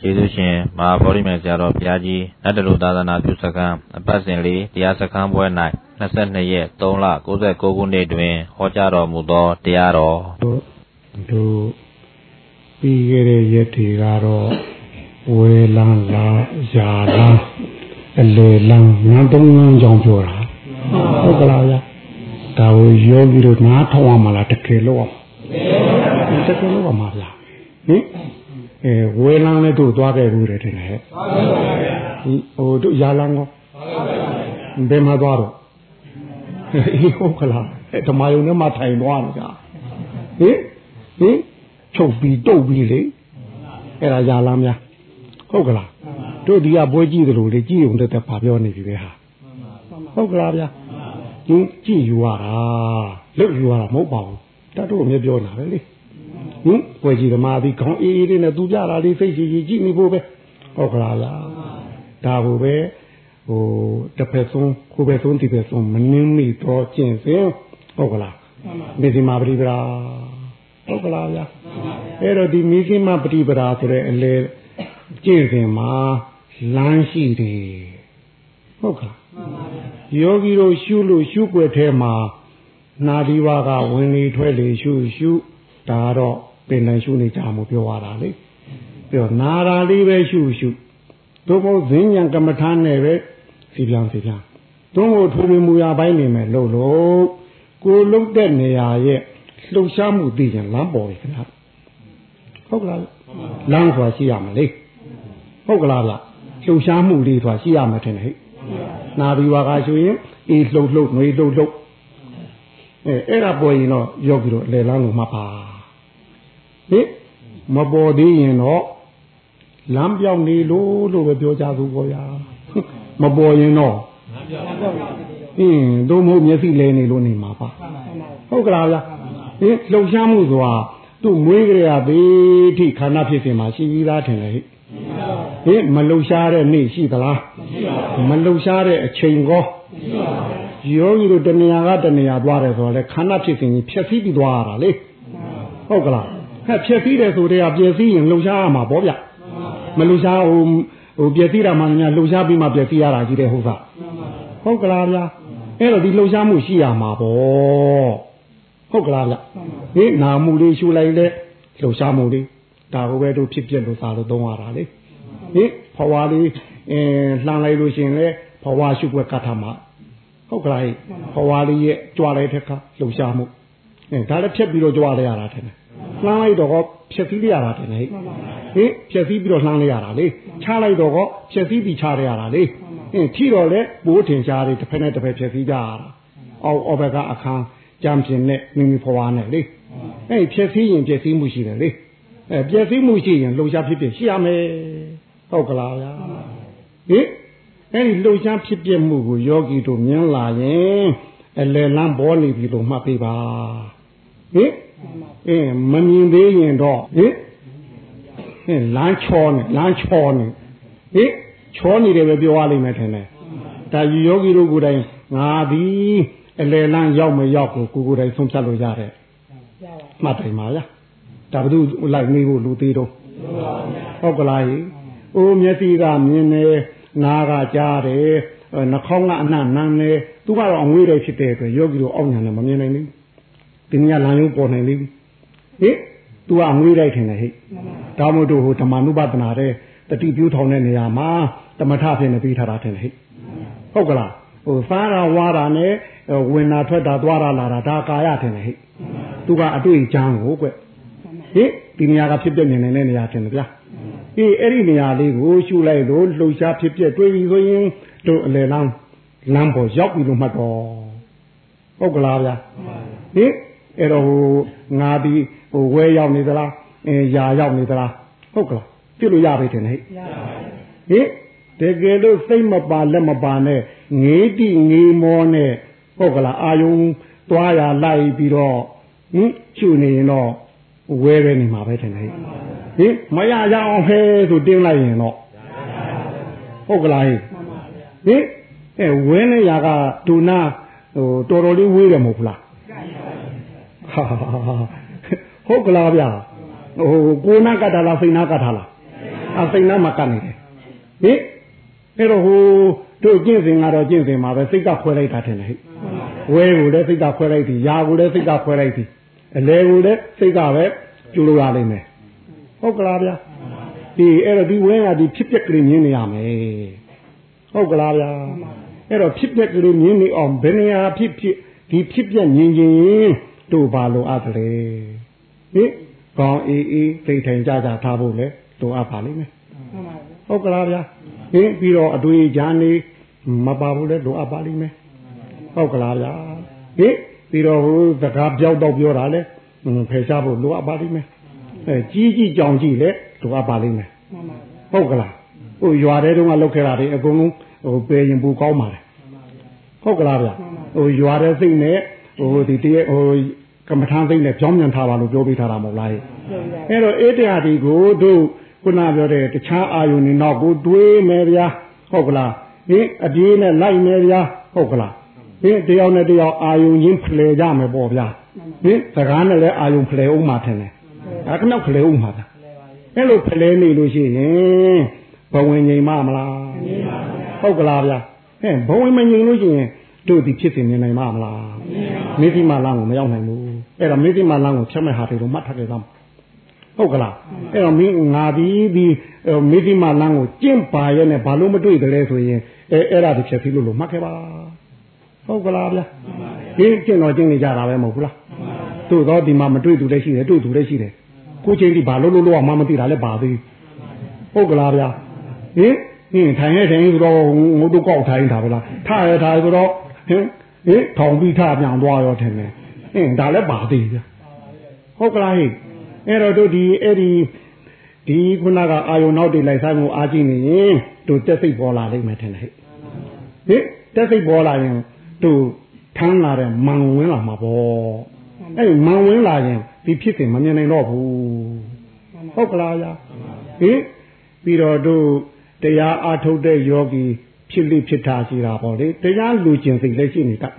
ကျေးဇူးရှင်မဟာဗောဓိမြိုင်ဆရာတော်ဘုရားကြီးနတ်တလူသာသနာပြုစခန်းအပတ်စဉ်လေးတရားစခန်းပွဲ၌22ရက်3လ69ခုနှစ်တွင်ဟောကြားတော်မူသောတရားတော်တို့တို့ပြီးခဲ့တဲ့ရက်တွေကတော့ဝေလန်းလာရာလန်းအလေလန်းငန်းတုံးငန်းကြောင်ပြောတာဟုတ်ကလားဗျာဒါကိုယောဂီတို့နားထောင်ရမှာလားတကယ်လို့တကယ်လို့ပါမှာဗျာဟင် အဲဝေလန်းလည်းတို့သွားခဲ့ဘူးတယ်ထင်တယ်ဟဲ့ဟိုတို့ရာလန်းကောဘယ်မှာသွားတော့အေးဟုတ်ကလားဓမ္မယုံနဲ့မှထိုင်သွားနေတာဟင်ဟင်ချုပ်ပြီးတုတ်ပြီးလေအဲ့ဒါရာလန်းများဟုတ်ကလားတို့ဒီကပွဲကြည့်သလိုလေကြည့်ုံတက်တက်ပါပြောနေပြီပဲဟာဟုတ်ကလားဗျာကျင်းကြည့်ယူရတာလုတ်ယူရတာမဟုတ်ပါဘူးတတ်တို့အမြဲပြောနေတာပဲလေ ဟင်ပွဲကြည့်ဓမ္မသည်ခေါင်းအေးအေးလေးနဲ့သူပြတာလေးစိတ်ကြည်ကြည်ကြည့်နေဖို့ပဲဟုတ်ကလားဗျာဒါကိုပဲဟိုတစ်ဖက်ဆုံးကိုယ်ပဲဆုံးဒီဖက်ဆုံးမနှင်းမိတော့ကျင့်စဉ်ဟုတ်ကလားမိစီမာပရိပရာဟုတ်ကလားဗျာအဲ့တော့ဒီမိစီမာပရိပရာဆိုတဲ့အလေကျင့်စဉ်မှာလမ်းရှိတယ်ဟုတ်ကလားယောဂီတို့ရှုလို့ရှုွက်ထဲမှာနာဒီဝါကဝင်လေထွက်လေရှုရှုဒါတော့ ပင်နိုင်ရှုနေကြမှုပြောရတာလေပြောနာရာလေးပဲရှုရှုတို့မို့ဇင်းညာကမ္မထာနဲ့ပဲစီပြန်စီပြန်တို့မို့ထူထူမူရပိုင်းနေမယ်လို့လို့ကိုလုတ်တဲ့နေရာရဲ့လှုပ်ရှားမှုသိရင်လမ်းပေါ်ပြီခင်ဗျာဟုတ်ကလားလမ်းဆိုတာရှိရမလေဟုတ်ကလားဗျလှုပ်ရှားမှုလေးဆိုတာရှိရမှာထင်တယ်ဟဲ့နာပြီးပါကဆိုရင်အေးလှုပ်လှုပ်ငွေလှုပ်လှုပ်အဲအဲ့ဒါပေါ်ရင်တော့ယောဂီတို့အလေလမ်းကိုမှတ်ပါ ဟင်မပေါ်သေးရင်တော့လမ်းပြောင်းနေလို့လို့ပဲပြောကြသူပေါ်ရမပေါ်ရင်တော့အင်းတို့မဟုတ်မျက်စိလဲနေလို့နေမှာပါဟုတ်ကလားဗျာဟင်လှုပ်ရှားမှုဆိုတာသူ့မွေးကြရသေးထိခန္ဓာဖြစ်စဉ်မှာရှိပြီးသားထင်တယ်ဟဲ့ဟင်မလှုပ်ရှားတဲ့နေ့ရှိသလားမလှုပ်ရှားတဲ့အချိန်ကောယောဂီတို့တဏှာကတဏှာသွားတယ်ဆိုတော့လေခန္ဓာဖြစ်စဉ်ကြီးဖြည့်ဆည်းပြီးသွားရတာလေဟုတ်ကလား ဟဲ့ဖြည့်ဆည်းတယ်ဆိုတဲ့ကပြည့်စည်ရင်လှုပ်ရှားရမှာပေါ့ဗျမလှုပ်ရှားဟိုဟိုပြည့်စည်တာမှများလှုပ်ရှားပြီးမှပြည့်စည်ရတာကြီးတဲ့ဟုတ်သားဟုတ်ကလားဗျာအဲ့တော့ဒီလှုပ်ရှားမှုရှိရမှာပေါ့ဟုတ်ကလားဗျဟင်နာမှုလေးရှူလိုက်လေလှုပ်ရှားမှုလေးဒါကိုပဲတို့ဖြစ်ပြလို့စာလို့သုံးရတာလေဟင်ဘဝလေးအင်းလှမ်းလိုက်လို့ရှင်လေဘဝရှုွက်ကတ်ထားမှာဟုတ်ကလားဘဝလေးရဲ့ကြွားလိုက်တဲ့ခါလှုပ်ရှားမှုအဲဒါလည်းဖြတ်ပြီးတော့ကြွားလိုက်ရတာထင်တယ် လှမ်းလိုက်တော့ဖြက်စီးလိုက်ရတာတင်လေဟင်ဖြက်စီးပြီးတော့လှမ်းလိုက်ရတာလေချလိုက်တော့ဖြက်စီးပြီးချလိုက်ရတာလေဟင်ထီတော့လေဘိုးထင်ရှားတွေတစ်ဖက်နဲ့တစ်ဖက်ဖြက်စီးကြရတာအောက်အောက်ဘက်ကအခန်းကြမ်းပြင်းနဲ့မိမိဖွားနဲ့လေအဲ့ဖြက်စီးရင်ဖြက်စီးမှုရှိတယ်လေအဲဖြက်စီးမှုရှိရင်လှုပ်ရှားဖြစ်ဖြစ်ရှိရမယ်ဟုတ်ကလားဗျာဟင်အဲ့ဒီလှုပ်ရှားဖြစ်ပြမှုကိုယောဂီတို့မြင်လာရင်အလယ်လန်းပေါ်နေပြီလို့မှတ်ပေးပါဟင် အင်းမမြင်သေးရင်တော့ဟင်ဟင်လမ်းချောနေလမ်းချောနေဟင်ချောနေတယ်ပဲပြောရလိမ့်မယ်ထင်တယ်ဒါယောဂီတို့ကိုယ်တိုင်ငါသည်အလယ်လမ်းရောက်မရောက်ကိုကိုကိုယ်တိုင်ဆုံးဖြတ်လို့ရတယ်မှတ်တိုင်ပါလားဒါဘုသူလိုက်နေဖို့လူသေးတော့ဟုတ်ကလားဟိအိုးမျက်စိကမြင်တယ်နားကကြားတယ်နှာခေါင်းကအနှံ့နမ်းတယ်သူကတော့အငွေးတွေဖြစ်တဲ့အတွက်ယောဂီတို့အောက်ညာနဲ့မမြင်နိုင်ဘူး ဒီနေ့လမ်းရုံးပေါ်နိုင်လိမ့်မယ်ဟိ तू ကငွေးလိုက်ထင်တယ်ဟိဒါမို့တို့ဟိုဓမ္မနုပဒနာတဲ့တတိပြုထောင်တဲ့နေရာမှာတမထဖြစ်နေပြီးထားတာထင်တယ်ဟိဟုတ်ကလားဟိုစားတာဝါတာနဲ့ဝင်တာထွက်တာသွားတာလာတာဒါကာယထင်တယ်ဟိသူကအတွေ့အကြံကိုကွဟိဒီနေရာကဖြစ်ပြနေနေတဲ့နေရာထင်တယ်ဗျာအေးအဲ့ဒီနေရာလေးကိုရှုလိုက်လို့လှုပ်ရှားဖြစ်ပြတွေးပြီးဆိုရင်တို့အလယ်လမ်းလမ်းပေါ်ရောက်ပြီလို့မှတ်တော့ဟုတ်ကလားဗျာဟိ အဲ့တော့ဟိုငါဒီဟိုဝဲရောက်နေသလားအင်းຢာရောက်နေသလားဟုတ်ကလားပြလို့ရပြီထင်တယ်ဟဲ့ဟိတကယ်လို့စိတ်မပါလက်မပါနဲ့ငေးတိငေးမောနဲ့ဟုတ်ကလားအာယုံသွားရလိုက်ပြီးတော့ဟင်ချူနေရင်တော့ဝဲပဲနေမှာပဲထင်တယ်ဟိမရရအောင်ဟဲဆိုတင်းလိုက်ရင်တော့ဟုတ်ကလားဟိဟိအဲဝဲနေရကဒုနာဟိုတော်တော်လေးဝေးတယ်မဟုတ်လား ဟုတ်ကလားဗျာဟိုကိုနာကတ်တာလားစိတ်နာကတ်တာလားဟအစိတ်နာမှာကပ်နေတယ်ဟင်အဲ့တော့ဟိုတို့ကျင့်စဉ်ကတော့ကျင့်စဉ်မှာပဲစိတ်ကခွဲလိုက်တာထင်တယ်ဟဲ့ဝဲကိုလည်းစိတ်ကခွဲလိုက်သည်ယာကိုလည်းစိတ်ကခွဲလိုက်သည်အလဲကိုလည်းစိတ်ကပဲကျူလို့ရလိမ့်မယ်ဟုတ်ကလားဗျာဒီအဲ့တော့ဒီဝဲကဒီဖြစ်ပျက်ကလေးမြင်နေရမယ်ဟုတ်ကလားဗျာအဲ့တော့ဖြစ်ပျက်ကလေးမြင်နေအောင်ဘယ်နေရာဖြစ်ဖြစ်ဒီဖြစ်ပျက်မြင်ခြင်း တို့ဘာလို့အပ်တယ်ဟင်ကောင်းအေးအေးသိထိုင်ကြကြထားဖို့လေတို့အပ်ပါလိမ့်မယ်ဟုတ်ကလားဗျာဟင်ပြီးတော့အတွေ့အကြံနေမပါဘူးလေတို့အပ်ပါလိမ့်မယ်ဟုတ်ကလားဗျာဟင်ပြီးတော့ဟိုစကားပြောက်တော့ပြောတာလေဖယ်ရှားဖို့လိုအပ်ပါလိမ့်မယ်အဲကြီးကြီးကြောင်ကြီးလေလိုအပ်ပါလိမ့်မယ်ဟုတ်ကလားဟိုရွာတဲ့တုန်းကလောက်ခဲ့တာတွေအကုန်လုံးဟိုပယ်ရင်ပူကောင်းပါလေဟုတ်ကလားဗျဟိုရွာတဲ့စိတ်နဲ့ ဟိုဒီတည်းဟိုကမ္မထမ်းစိတ်နဲ့ကြောင်းမြန်ထားပါလို့ပြောပေးထားတာမဟုတ်လားအဲ့တော့အေးတရားဒီကိုတို့ခုနပြောတဲ့တခြားအာယုန်တွေနောက်ကိုတွေးမယ်ဗျာဟုတ်ကလားဟင်အပြေးနဲ့လိုက်မယ်ဗျာဟုတ်ကလားဟင်တယောက်နဲ့တယောက်အာယုန်ချင်းဖလှယ်ကြမယ်ပေါ့ဗျာဟင်စကားနဲ့လည်းအာယုန်ဖလှယ်အောင်မှာထင်တယ်ဒါကနောက်ဖလှယ်အောင်မှာဗျာအဲ့လိုဖလှယ်နေလို့ရှိရင်ဘဝင်ငြိမ်မမလားဟုတ်ကလားဗျာဟင်ဘဝင်မငြိမ်လို့ရှိရင် တို့ဒီဖြစ်စဉ်မြင်နိုင်မှာမလားမိသိမလမ်းကိုမရောက်နိုင်ဘူးအဲ့တော့မိသိမလမ်းကိုဖြတ်မဲ့ဟာတွေတော့မှတ်ထားကြသားဟုတ်ကလားအဲ့တော့မင်းငါဒီဒီမိသိမလမ်းကိုကျင့်ပါရဲ့နဲ့ဘာလို့မတွေ့တယ်လဲဆိုရင်အဲအဲ့ဒါဒီဖြစ်ပြီးလို့လို့မှတ်ခဲ့ပါဟုတ်ကလားဗျာဒီကျင့်တော်ကျင့်နေကြတာပဲမဟုတ်ဘူးလားတို့တော့ဒီမှာမတွေ့သူလည်းရှိတယ်တွေ့သူလည်းရှိတယ်ကိုချင်းဒီဘာလို့လို့လို့မှမသိတာလည်းပါသေးဟုတ်ကလားဗျာဟင်ဟင်ထိုင်ရထိုင်ဆိုတော့ငို့တော့ကောက်ထိုင်တာဗလားထရထားဆိုတော့ ဟင်ဟင်ထောင်ပြီးထပြန်သွားရောထင်တယ်ဟင်ဒါလည်းပါသေးဗျဟုတ်ကလားဟိအဲ့တော့တို့ဒီအဲ့ဒီဒီခုနကအာယုံနောက်တွေလိုက်ဆိုင်မှုအားကြည့်နေရင်တို့တက်စိတ်ပေါ်လာလိမ့်မယ်ထင်တယ်ဟိဟင်တက်စိတ်ပေါ်လာရင်တို့ထမ်းလာတဲ့မန်ဝင်လာမှာပေါ့အဲ့မန်ဝင်လာရင်ဒီဖြစ်စဉ်မမြင်နိုင်တော့ဘူးဟုတ်ကလားဗျဟင်ပြီးတော့တို့တရားအားထုတ်တဲ့ယောဂီ ဖြစ်လိဖြစ်တာရှိတာပေါ့လေတရားလူကျင်စိတ်လည်းရှိနေတတ်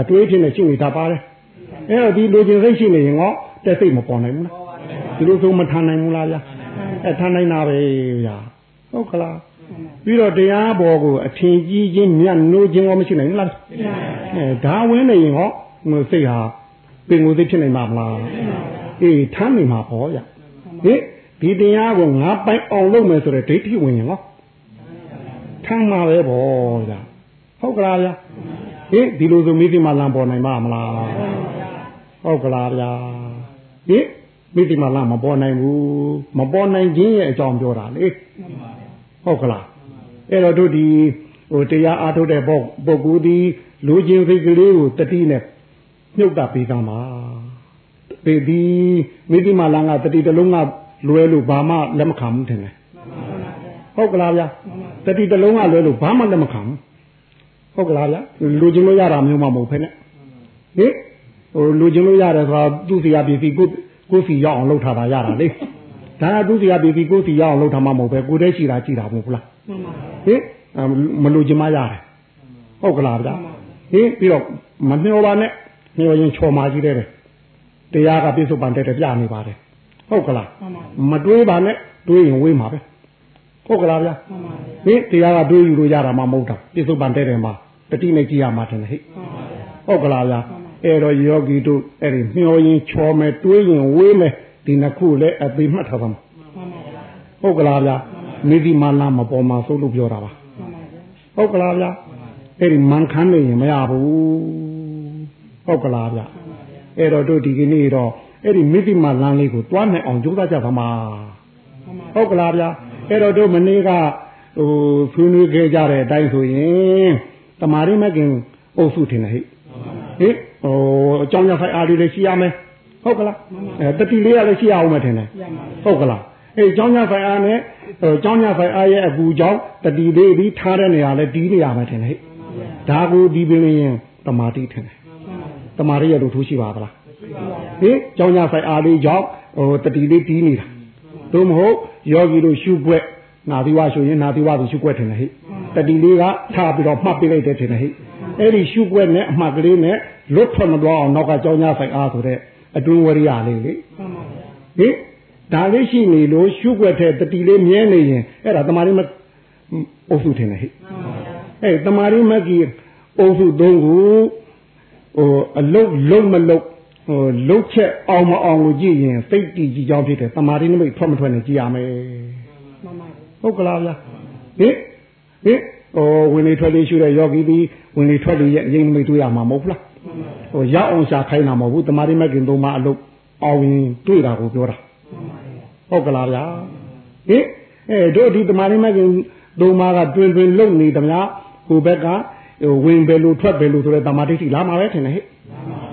အတွေးဖြစ်နေရှိနေတတ်ပါတယ်အဲ့တော့ဒီလူကျင်စိတ်ရှိနေရင်ဟောတက်စိတ်မပေါ်နိုင်ဘူးလားဒီလိုဆိုမထမ်းနိုင်ဘူးလားဗျာအဲထမ်းနိုင်တာပဲဗျာဟုတ်ကလားပြီးတော့တရားပေါ်ကိုအထင်ကြီးခြင်းမြတ်နိုးခြင်းရောမရှိနိုင်ဘူးလားအဲဒါဝင်နေရင်ဟောစိတ်ဟာပင်ကိုယ်စိတ်ဖြစ်နိုင်မှာမလားအေးထမ်းနေမှာပေါ့ဗျာဟင်ဒီတရားကိုငါပိုင်အောင်လုပ်မယ်ဆိုတဲ့ဒိဋ္ဌိဝင်ရင်ဟော ထမ်းမှာပဲပေါ့ဗျာဟုတ်ကလားဗျာဟင်ဒီလိုဆိုမိသိမှလမ်းပေါ်နိုင်မှာမလားဟုတ်ကလားဗျာဟင်မိသိမှလမ်းမပေါ်နိုင်ဘူးမပေါ်နိုင်ခြင်းရဲ့အကြောင်းပြောတာလေဟုတ်ကလားအဲ့တော့တို့ဒီဟိုတရားအားထုတ်တဲ့ပုဂ္ဂိုလ်ဒီလူချင်းစိတ်ကလေးကိုတတိနဲ့မြုပ်တာပေးသားမှာဒီဒီမိသိမှလမ်းကတတိတလုံးကလွဲလို့ဘာမှလက်မခံဘူးထင်တယ်ဟုတ်ကလားဗျာ တတိတလုံးကလွဲလို့ဘာမှလက်မခံဘူးဟုတ်ကလားဗျာလူချင်းလို့ရတာမျိုးမှမဟုတ်ဖ ೇನೆ ဟင်ဟိုလူချင်းလို့ရတယ်ဆိုတာသူ့စီရပြည်စီကိုကိုစီရောက်အောင်လုပ်ထားတာရတာလေဒါကသူ့စီရပြည်စီကိုစီရောက်အောင်လုပ်ထားမှမဟုတ်ပဲကိုတည်းရှိတာကြည့်တာမဟုတ်ဘူးလားဟင်မလူချင်းမရတယ်ဟုတ်ကလားဗျာဟင်ပြီးတော့မမျောပါနဲ့မျောရင်ချော်မာကြီးတယ်တရားကပြစ္ဆုတ်ပန်တဲ့ပြနေပါတယ်ဟုတ်ကလားမတွေးပါနဲ့တွေးရင်ဝေးမှာပဲ ဟုတ်ကလားဗျာဟင်တရားကတွေးယူလို့ရတာမှမဟုတ်တာပြစ္ဆုတ်ပန်တဲ့တယ်မှာတတိနဲ့ကြည့်ရမှာတယ်ဟဲ့ဟုတ်ကလားဗျာအဲ့တော့ယောဂီတို့အဲ့ဒီမျောရင်ချော်မယ်တွေးရင်ဝေးမယ်ဒီနှစ်ခုလည်းအသေးမှတ်ထားပါမှာဟုတ်ကလားဗျာမိဒီမာလာမပေါ်မှာစိုးလို့ပြောတာပါဟုတ်ကလားဗျာအဲ့ဒီမန်ခမ်းနေရင်မရဘူးဟုတ်ကလားဗျာအဲ့တော့တို့ဒီကနေ့တော့အဲ့ဒီမိတိမလမ်းလေးကိုတွားနိုင်အောင်ကြိုးစားကြပါမှာဟုတ်ကလားဗျာ အဲ့တော့တို့မနေ့ကဟိုဆွေးနွေးခဲ့ကြတဲ့အတိုင်းဆိုရင်တမာရိမကင်အုပ်စုထင်တယ်ဟိဟိဟိုအကြောင်းရဖိုင်အားလေးလည်းရှိရမယ်ဟုတ်ကလားအဲတတိလေးကလည်းရှိရအောင်မထင်တယ်ဟုတ်ကလားအဲအကြောင်းရဖိုင်အားနဲ့ဟိုအကြောင်းရဖိုင်အားရဲ့အကူကြောင့်တတိလေးပြီးထားတဲ့နေရာလဲတီးနေရမယ်ထင်တယ်ဟိဒါကိုဒီပင်ရင်တမာတိထင်တယ်တမာရိရဲ့လူထိုးရှိပါသလားဟင်ကြောင်းကြဆိုင်အားလေးကြောင့်ဟိုတတိလေးတီးနေတာသို့မဟုတ် ယောဂီတို့ရှုွက်နာသီဝဆိုရင်နာသီဝဆိုရှုွက်ထင်တယ်ဟိတတိလေးကထားပြီးတော့မှတ်ပေးလိုက်တယ်ထင်တယ်ဟိအဲ့ဒီရှုွက်နဲ့အမှတ်ကလေးနဲ့လွတ်ထွက်မသွားအောင်နောက်ကကြောင်းကြဆိုင်အားဆိုတဲ့အတွင်းဝရိယလေးလေဟင်ဒါလေးရှိနေလို့ရှုွက်တဲ့တတိလေးမြဲနေရင်အဲ့ဒါတမာရီမအုပ်စုထင်တယ်ဟဲ့အဲ့တမာရီမကြီးအုပ်စုသုံးခုဟိုအလုတ်လုံးမလုတ် ဟိုလုတ်ချက်အောင်မအောင်ကိုကြည့်ရင်စိတ်တည်ကြည်ကြောင်းဖြစ်တယ်တမာရီနမိတ်ထွက်မထွက်နေကြည့်ရမယ်ဟုတ်ကလားဗျာဟင်ဟင်ဟိုဝင်လေထွက်လေရှုတဲ့ယောဂီဒီဝင်လေထွက်လေရဲ့အရင်နမိတ်တွေ့ရမှာမဟုတ်လားဟိုရောက်အောင်ရှာခိုင်းတာမဟုတ်ဘူးတမာရီမကင်သုံးပါအလုတ်အောင်ရင်တွေ့တာကိုပြောတာဟုတ်ကလားဗျာဟင်အဲတို့ဒီတမာရီမကင်သုံးပါကတွင်တွင်လုံနေသမျှဟိုဘက်ကဟိုဝင်ပဲလို့ထွက်ပဲလို့ဆိုတဲ့တမာတိတိလာမှာပဲထင်တယ်ဟဲ့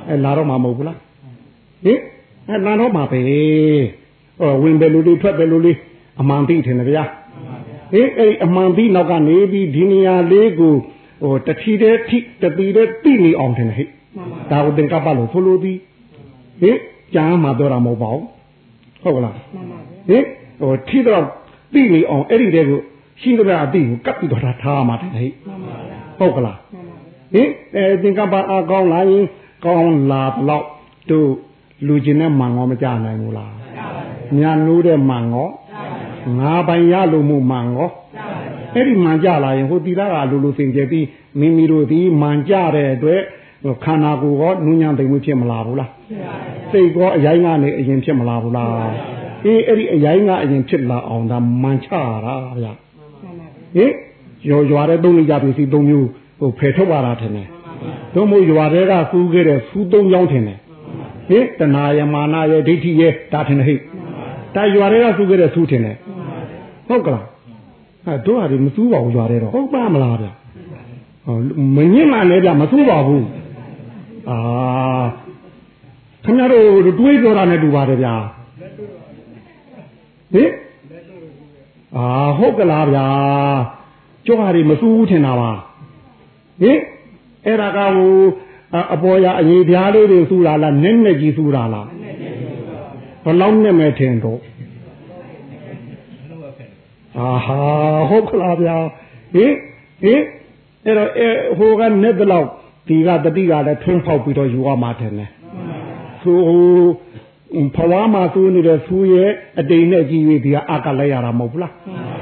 အဲလာတော့မှာမဟုတ်ဘူးလားဟင်အဲလာတော့မှာပဲဟိုဝင်ပဲလို့လေးထွက်ပဲလို့လေးအမှန်သိထင်တယ်ဗျာဟင်အဲ့အမှန်သိနောက်ကနေပြီးဒီနေရာလေးကိုဟိုတတိတဲ့ထိတတိတဲ့သိနေအောင်ထင်တယ်ဟဲ့ဒါကိုသင်္ကပ္ပလို့ဆိုလို့သည်ဟင်ကြာမှပြောတာမဟုတ်ပါဘူးဟုတ်ကလားဟင်ဟိုထိတော့သိနေအောင်အဲ့ဒီတဲ့ကိုရှိသမျှအသိကိုကပ်ပြီးတော့ထားမှာတယ်ဟဲ့ဟုတ်ကလားဟင်အဲသင်္ကပ္ပအကောင်းလာရင် ကောင်းလာတော့တို့လူကျင်တဲ့မှန်ရောမကြနိုင်ဘူးလားညာနိုးတဲ့မှန်ရောငါပိုင်ရလို့မှုမှန်ရောအဲ့ဒီမှန်ကြလာရင်ဟိုတီလာကလူလူစင်ကြပြီးမိမိတို့ဒီမှန်ကြတဲ့အတွက်ခန္ဓာကိုယ်ရောနူးညံ့သိမ်မှုဖြစ်မလာဘူးလားစိတ်ကောအရင်ကနေအရင်ဖြစ်မလာဘူးလားအေးအဲ့ဒီအရင်ကအရင်ဖြစ်လာအောင်ဒါမှန်ချတာဗျဟင်ရွာရွာတဲ့သုံးနေကြပြီစီသုံးမျိုးဟိုဖယ်ထုတ်ပါတာထင်တယ် တို့မို့ရွာတဲ့ကစူးခဲ့တဲ့စူးသုံးကြောင်းထင်တယ်ဟင်တဏှာယမာနရဲ့ဒိဋ္ဌိရဲ့ဒါထင်တယ်ဟိတာရွာတဲ့ကစူးခဲ့တဲ့စူးထင်တယ်ဟုတ်ကလားအဲတို့ဟာဒီမစူးပါဘူးရွာတဲ့တော့ဟုတ်ပါမလားဗျဟောမငင်းမှလည်းဗျမစူးပါဘူးအာခင်ဗျားတို့တွေးပြောတာနဲ့တူပါတယ်ဗျာဟင်အာဟုတ်ကလားဗျာကျောဟာတွေမစူးဘူးထင်တာပါဟင် အဲ့ဒါကဟိုအပေါ်ရအရေးပြားလေးတွေစူးတာလားနက်နက်ကြီးစူးတာလားဘလောက်နဲ့မဲ့ထင်တော့အာဟာဟုတ်ကလားဗျာဟင်ဟင်အဲ့တော့အဲဟိုကနဲ့တလောက်ဒီကတတိကလည်းထွန်းဖောက်ပြီးတော့ယူရမှာတယ်နဲ့ဆိုဖဝါမှာသူနေတဲ့သူရဲ့အတိမ်နဲ့ကြီး၍ဒီကအကလိုက်ရတာမဟုတ်ဘူးလား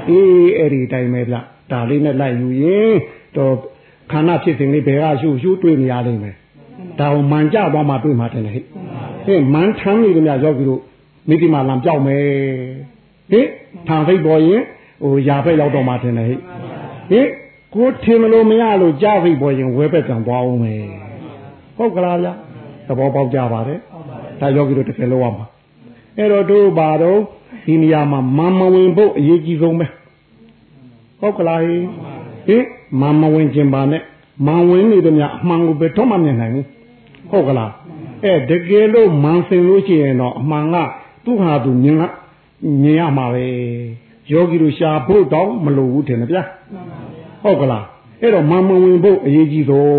အေးအဲ့ဒီတိုင်းပဲဗျဒါလေးနဲ့လိုက်ယူရင်တော့ ခန္ဓာဖြစ်စဉ်လေးဘယ်ကရှုရှုတွေ့နေရလိမ့်မယ်ဒါကိုမှန်ကြသွားမှတွေ့မှာတယ်ဟဲ့ဟဲ့မှန်ထမ်းနေကြရောက်ပြီးတော့မိတိမာလံပြောက်မယ်ဟင်ထံဖိတ်ပေါ်ရင်ဟိုရာဖက်ရောက်တော့မှတယ်ဟဲ့ဟင်ကိုထင်မလို့မရလို့ကြားဖိတ်ပေါ်ရင်ဝဲဘက်ကံသွားအောင်မယ်ဟုတ်ကလားဗျသဘောပေါက်ကြပါတယ်ဒါယောဂီတို့တစ်ကယ်လောက်ရမှာအဲ့တော့တို့ပါတော့ဒီနေရာမှာမမဝင်ဖို့အရေးကြီးဆုံးပဲဟုတ်ကလားဟင် မမဝင်ခြင်းပါနဲ့မန်ဝင်နေတယ်များအမှန်ကိုပဲတော့မမြင်နိုင်ဘူးဟုတ်ကလားအဲတကယ်လို့မန်စင်လို့ရှိရင်တော့အမှန်ကသူ့ဟာသူမြင်ကမြင်ရမှာပဲယောဂီတို့ရှာဖို့တော့မလိုဘူးထင်တယ်ဗျာဟုတ်ကလားအဲ့တော့မမဝင်ဖို့အရေးကြီးဆုံး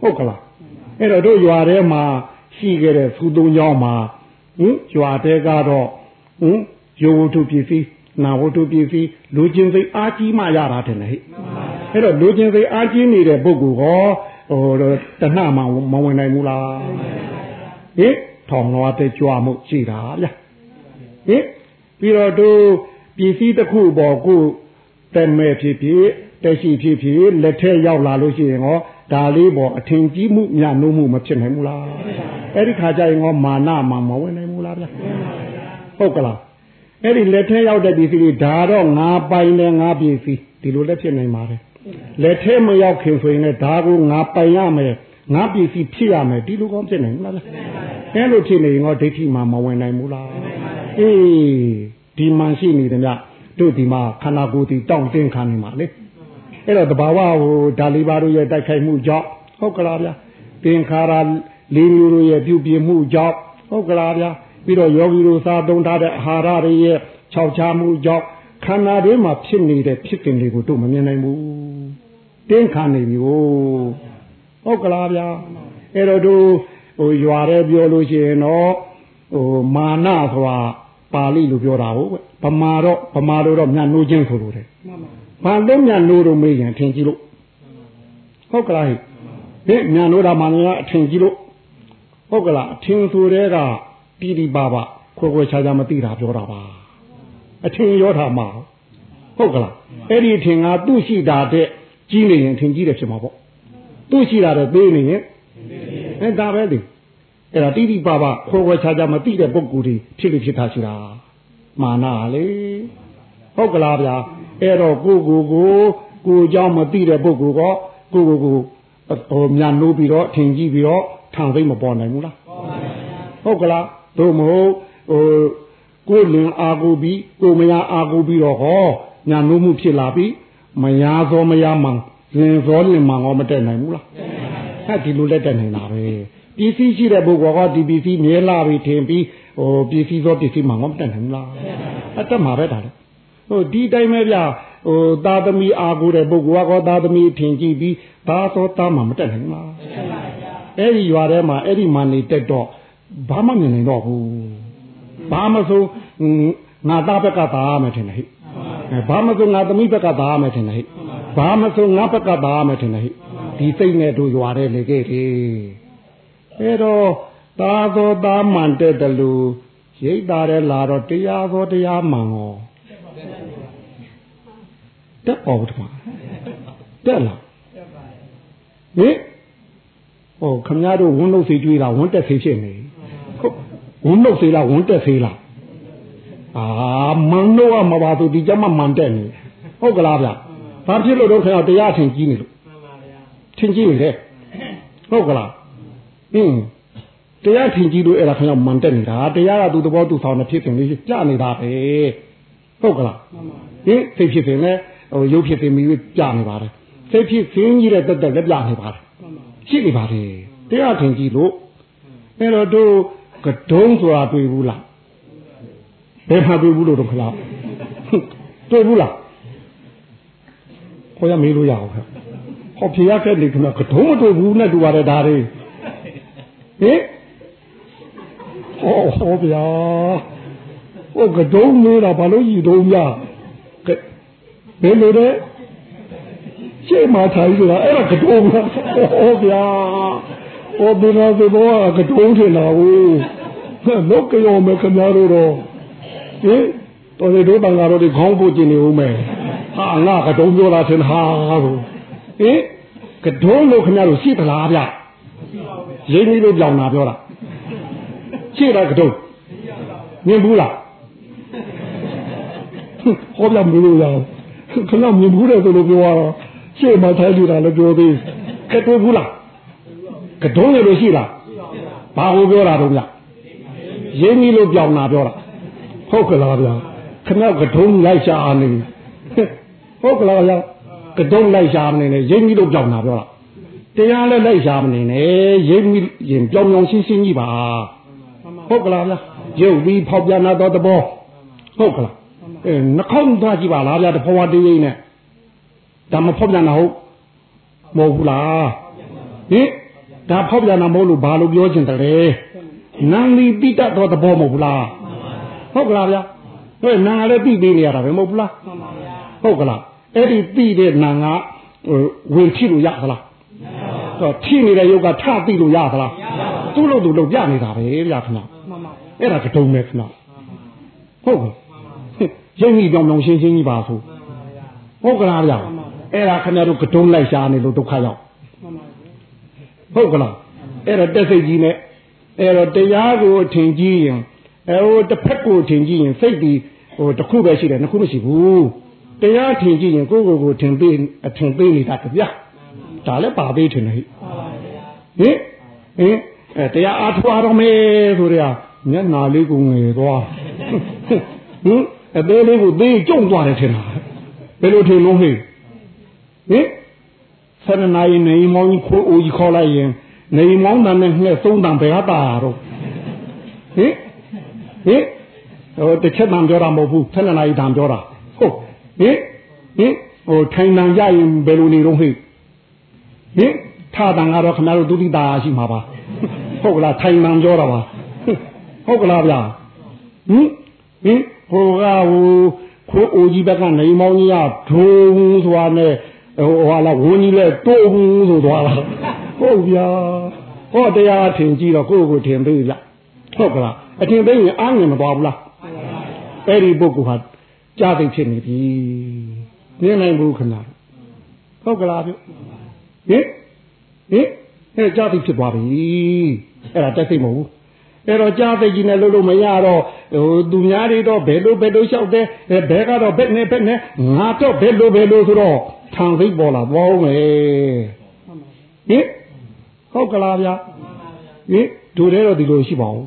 ဟုတ်ကလားအဲ့တော့တို့ရွာထဲမှာရှိခဲ့တဲ့ဖူသုံးကြောင်းမှာဟင်ရွာတဲကတော့ဟင်ယောဝတ္ထုပစ္စည်း နာဝတ္ထုပစ္စည်းလူချင်းစိတ်အားကြီးမှရတာတယ်ဟဲ့အဲ့တော့လူချင်းစိတ်အားကြီးနေတဲ့ပုဂ္ဂိုလ်ဟောဟိုတဏှမှမဝင်နိုင်ဘူးလားဟင်ထောင်တော်တဲ့ကြွမှုရှိတာဗျဟင်ပြီးတော့တို့ပစ္စည်းတစ်ခုပေါ်ကိုတမဲ့ဖြစ်ဖြစ်တက်ရှိဖြစ်ဖြစ်လက်ထက်ရောက်လာလို့ရှိရင်ဟောဒါလေးပေါ်အထင်ကြီးမှုညနှုံးမှုမဖြစ်နိုင်ဘူးလားအဲ့ဒီခါကျရင်ဟောမာနမှာမဝင်နိုင်ဘူးလားဗျဟုတ်ကလား အဲ့ဒီလက်ထဲရောက်တဲ့ပစ္စည်းတွေဒါတော့ငါပိုင်တယ်ငါပစ္စည်းဒီလိုလက်ဖြစ်နိုင်ပါတယ်လက်ထဲမရောက်ခင်ဆိုရင်လည်းဒါကိုငါပိုင်ရမယ်ငါပစ္စည်းဖြစ်ရမယ်ဒီလိုကောင်းဖြစ်နိုင်ဘူးလားအဲ့လိုဖြစ်နေရင်ဟောဒိဋ္ဌိမှာမဝင်နိုင်ဘူးလားအေးဒီမှန်ရှိနေတယ်မြတို့ဒီမှာခန္ဓာကိုယ်ဒီတောင့်တင်းခံနေမှာလေအဲ့တော့တဘာဝဟိုဒါလီပါတို့ရဲ့တိုက်ခိုက်မှုကြောင့်ဟုတ်ကလားဗျာသင်္ခါရလေးမျိုးတို့ရဲ့ပြုပြမှုကြောင့်ဟုတ်ကလားဗျာ ပြီးတော့ယောဂီတို့စားသုံးထားတဲ့အာဟာရတွေရဲ့ခြောက်ခြားမှုကြောင့်ခန္ဓာတွေမှာဖြစ်နေတဲ့ဖြစ်တင်တွေကိုတို့မမြင်နိုင်ဘူးတင်းခံနေပြီဟုတ်ကလားဗျာအဲ့တော့တို့ဟိုရွာရဲပြောလို့ရှိရင်တော့ဟိုမာနဆိုတာပါဠိလိုပြောတာဟုတ်ဗမာတော့ဗမာတို့တော့မြတ်နိုးခြင်းဆိုလို့တယ်ဘာလို့မြတ်နိုးတော့မေးရင်ထင်ကြည့်လို့ဟုတ်ကလားဟဲ့မြတ်နိုးတာမှလည်းအထင်ကြည့်လို့ဟုတ်ကလားအထင်ဆိုတဲ့က တိတိပါပါ ခွဲခွဲခြားခြားမသိတာပြောတာပါအထင်ရောတာမှာဟုတ်ကလားအဲ့ဒီအထင်ကသူ့ရှိတာတဲ့ကြီးနေရင်ထင်ကြီးတယ်ဖြစ်မှာပေါ့သူ့ရှိတာတဲ့သေးနေရင်အဲဒါပဲလေအဲ့ဒါတိတိပပခွဲခွဲခြားခြားမသိတဲ့ပုဂ္ဂိုလ်တွေဖြစ်လို့ဖြစ်တာရှိတာမာနလေဟုတ်ကလားဗျာအဲ့တော့ကိုကိုကိုကိုเจ้าမသိတဲ့ပုဂ္ဂိုလ်ကကိုကိုကိုဟိုမြန်နိုးပြီးတော့ထင်ကြီးပြီးတော့ထံသိမ့်မပေါ်နိုင်ဘူးလားဟုတ်ကလား တို့မဟုတ်ဟိုကိုလင်အာကိုပြီးကိုမယားအာကိုပြီးတော့ဟောညာနိုးမှုဖြစ်လာပြီးမယားသောမယားမှန်လင်သောလင်မှန်ရောမတက်နိုင်ဘူးလားဟဲ့ဒီလိုလက်တက်နိုင်တာပဲပစ္စည်းရှိတဲ့ပုဂ္ဂိုလ်ကဒီပစ္စည်းမြဲလာပြီထင်ပြီးဟိုပစ္စည်းသောပစ္စည်းမှန်ရောမတက်နိုင်ဘူးလားအတက်မှာပဲဒါလေဟိုဒီတိုင်းပဲဗျဟိုသာသမီအာကိုတဲ့ပုဂ္ဂိုလ်ကသာသမီထင်ကြည့်ပြီးဘာသောသားမှမတက်နိုင်ဘူးလားအဲ့ဒီရွာထဲမှာအဲ့ဒီမှနေတက်တော့ ဘာမှမြင်နိုင်တော့ဘူးဘာမဆိုငါသားဘက်ကသာမယ်ထင်တယ်ဟိဘာမဆိုငါသမီးဘက်ကသာမယ်ထင်တယ်ဟိဘာမဆိုငါဘက်ကသာမယ်ထင်တယ်ဟိဒီစိတ်နဲ့တို့ရွာထဲနေခဲ့တယ်အဲ့တော့သာသောသားမှန်တဲ့တလူရိတ်တာတဲ့လာတော့တရားသောတရားမှန်ရောတက်ပေါ်ဘူးတမတက်လားဟင်ဟိုခမရတို့ဝန်းလို့စီကျွေးတာဝန်းတက်စီဖြစ်နေဟုတ် ဝန်းလို့စီလားဝန်းတက်စီလားအာမန်တော့မပါသူဒီကြမှာမန်တက်နေဟုတ်ကလားဗျဘာဖြစ်လို့တော့ခင်ဗျာတရားထင်ကြီးနေလို့ထင်ကြီးနေတယ်ဟုတ်ကလားအင်းတရားထင်ကြီးလို့အဲ့ဒါခင်ဗျာမန်တက်နေတာတရားကသူသဘောသူဆောင်နေဖြစ်နေလေးကြနေတာပဲဟုတ်ကလားဟင်သိဖြစ်နေလဲဟိုရုပ်ဖြစ်နေပြီကြနေပါတယ်သိဖြစ်ခင်းကြီးတဲ့တက်တက်လည်းပြနေပါတယ်ရှိနေပါတယ်တရားထင်ကြီးလို့အဲ့တော့တို့ ကတုံးဆိုတာတွေ့ဘူးလားဘယ်မှာတွေ့ဘူးလို့တော့ခလားတွေ့ဘူးလားခေါ်ရမေးလို့ရအောင်ခင်ဟောဖြေရခဲ့လေခင်ဗျကတုံးမတွေ့ဘူးနဲ့တူပါတယ်ဒါတွေဟင်ဟောဟောဗျာဟိုကတုံးမေးတာဘာလို့ရည်တုံးများဘယ်လိုလဲရှေ့မှာထိုင်ဆိုတာအဲ့ဒါကတုံးလားဟောဗျာဟောဘယ်လိုဘောကတုံးထင်တာ ဘူးလောကရောမခင်ဗျားတို့တော့ဟင်တော်လေတို့တန်ဃာတော်တွေခေါင်းပို့ကျင်နေဦးမယ်ဟာငါကတုံးပြောတာထင်ဟာလို့ဟင်ကတုံးလို့ခင်ဗျားတို့ရှိသလားဗျရင်းကြီးလို့ကြောင်တာပြောတာရှိတာကတုံးမြင်ဘူးလားဟောပြမလို့ရအောင်ခဏမြင်ဘူးတယ်ဆိုလို့ပြောတော့ရှေ့မှာထိုင်နေတာလည်းပြောသေးကတုံးဘူးလားကတုံးလေလို့ရှိလားဘာကိုပြောတာတော့ဗျ ရင်းကြီးလို့ကြောင်တာပြောတာဟုတ်ကလားဗျာခဏကတုံးလိုက်ရှာနေဟုတ်ကလားဗျာကတုံးလိုက်ရှာမနေနဲ့ရင်းကြီးလို့ကြောင်တာပြောတာတရားလည်းလိုက်ရှာမနေနဲ့ရင်းကြီးရင်ပြောင်ပြောင်ရှင်းရှင်းကြီးပါဟုတ်ကလားဗျာရုပ်ပြီးဖောက်ပြန်တော့တဘောဟုတ်ကလားအဲနှခေါင်းသွားကြည့်ပါလားဗျာတဖွာတေးရင်းနဲ့ဒါမဖောက်ပြန်တာဟုတ်မဟုတ်ဘူးလားဟင်ဒါဖောက်ပြန်တာမဟုတ်လို့ဘာလို့ပြောချင်တယ် နန္ဒီတိတတ်တော့တဘောမဟုတ်ဘူးလားဟုတ်ကလားဗျာဟဲ့နာလည်းသိသေးနေရတာပဲမဟုတ်ဘူးလားဟုတ်ကလားအဲ့ဒီသိတဲ့နာကဝင်ဖြစ်လို့ရသလားတော့ထိနေတဲ့ယုတ်ကထသိလို့ရသလားသူ့လို့သူလို့ပြနေတာပဲဗျာခဏအဲ့ဒါကတုံးပဲခဏဟုတ်ကဲ့ရင်းကြီးကြောင်ကြောင်ရှင်းရှင်းကြီးပါဆိုဟုတ်ကလားဗျာအဲ့ဒါခင်ဗျားတို့ကတုံးလိုက်ရှားနေလို့ဒုက္ခရောက်ဟုတ်ကလားအဲ့ဒါတက်စိတ်ကြီးနဲ့ အဲ့တော့တရားကိုအထင်ကြီးရင်အဲဟိုတစ်ဖက်ကိုထင်ကြည့်ရင်စိတ်ဒီဟိုတစ်ခုပဲရှိတယ်နှစ်ခုမရှိဘူးတရားထင်ကြည့်ရင်ကိုယ့်ကိုယ်ကိုထင်ပေးအထင်ပေးနေတာကြဗျာဒါလည်းပါပေးထင်တယ်ဟိဟင်ဟင်အဲတရားအားထုတ်ရတော့မယ်ဆိုရမျက်နာလေးကိုငယ်သွားဟင်အသေးလေးကိုသေးကြုံသွားတယ်ထင်တာဘယ်လိုထင်လို့ဟိဟင်ဆရဏယနေမောင်းခိုးအိုကြီးခေါ်လိုက်ရင် နေမောင်းတန်နဲ့ငှက်သုံးတန်ဘယ်ဟာတာတော့ဟင်ဟင်ဟိုတစ်ချက်တန်ပြောတာမဟုတ်ဘူးဆယ်နှစ်နာရီတန်ပြောတာဟုတ်ဟင်ဟင်ဟိုထိုင်တန်ရရင်ဘယ်လိုနေတော့ဟိဟင်ထာတန်ကတော့ခင်ဗျားတို့ဒုတိတာရှိမှာပါဟုတ်ကလားထိုင်တန်ပြောတာပါဟုတ်ကလားဗျာဟင်ဟင်ဟိုကဟိုခိုးအိုကြီးဘက်ကနေမောင်းကြီးကဒုံဆိုတာနဲ့ဟိုဟာလာဝင်းကြီးလဲတုံးဆိုသွားတာ ဟုတ်ဗျာဟောတရားထင်ကြည့်တော့ကိုယ့်ကိုထင်သေးဗျဟုတ်ကလားအထင်သိရင်အားငင်မသွားဘူးလားအဲ့ဒီပုဂ္ဂိုလ်ဟာကြာသိဖြစ်နေပြီမြင်နိုင်ဘူးခဏဟုတ်ကလားဗျဟင်ဟင်အဲကြာသိဖြစ်သွားပြီအဲ့ဒါတက်သိမဟုတ်ဘူးအဲ့တော့ကြားသိကြီးနဲ့လို့လို့မရတော့ဟိုသူများတွေတော့ဘယ်လိုဘယ်လိုလျှောက်တယ်ဘယ်ကတော့ဘက်နဲ့ဘက်နဲ့ငါတော့ဘယ်လိုဘယ်လိုဆိုတော့ထံသိပေါ်လာသွားဦးမယ်ဟင် ဟုတ်ကလားဗျာဟင်ဒူတဲ့တော့ဒီလိုရှိပါဦး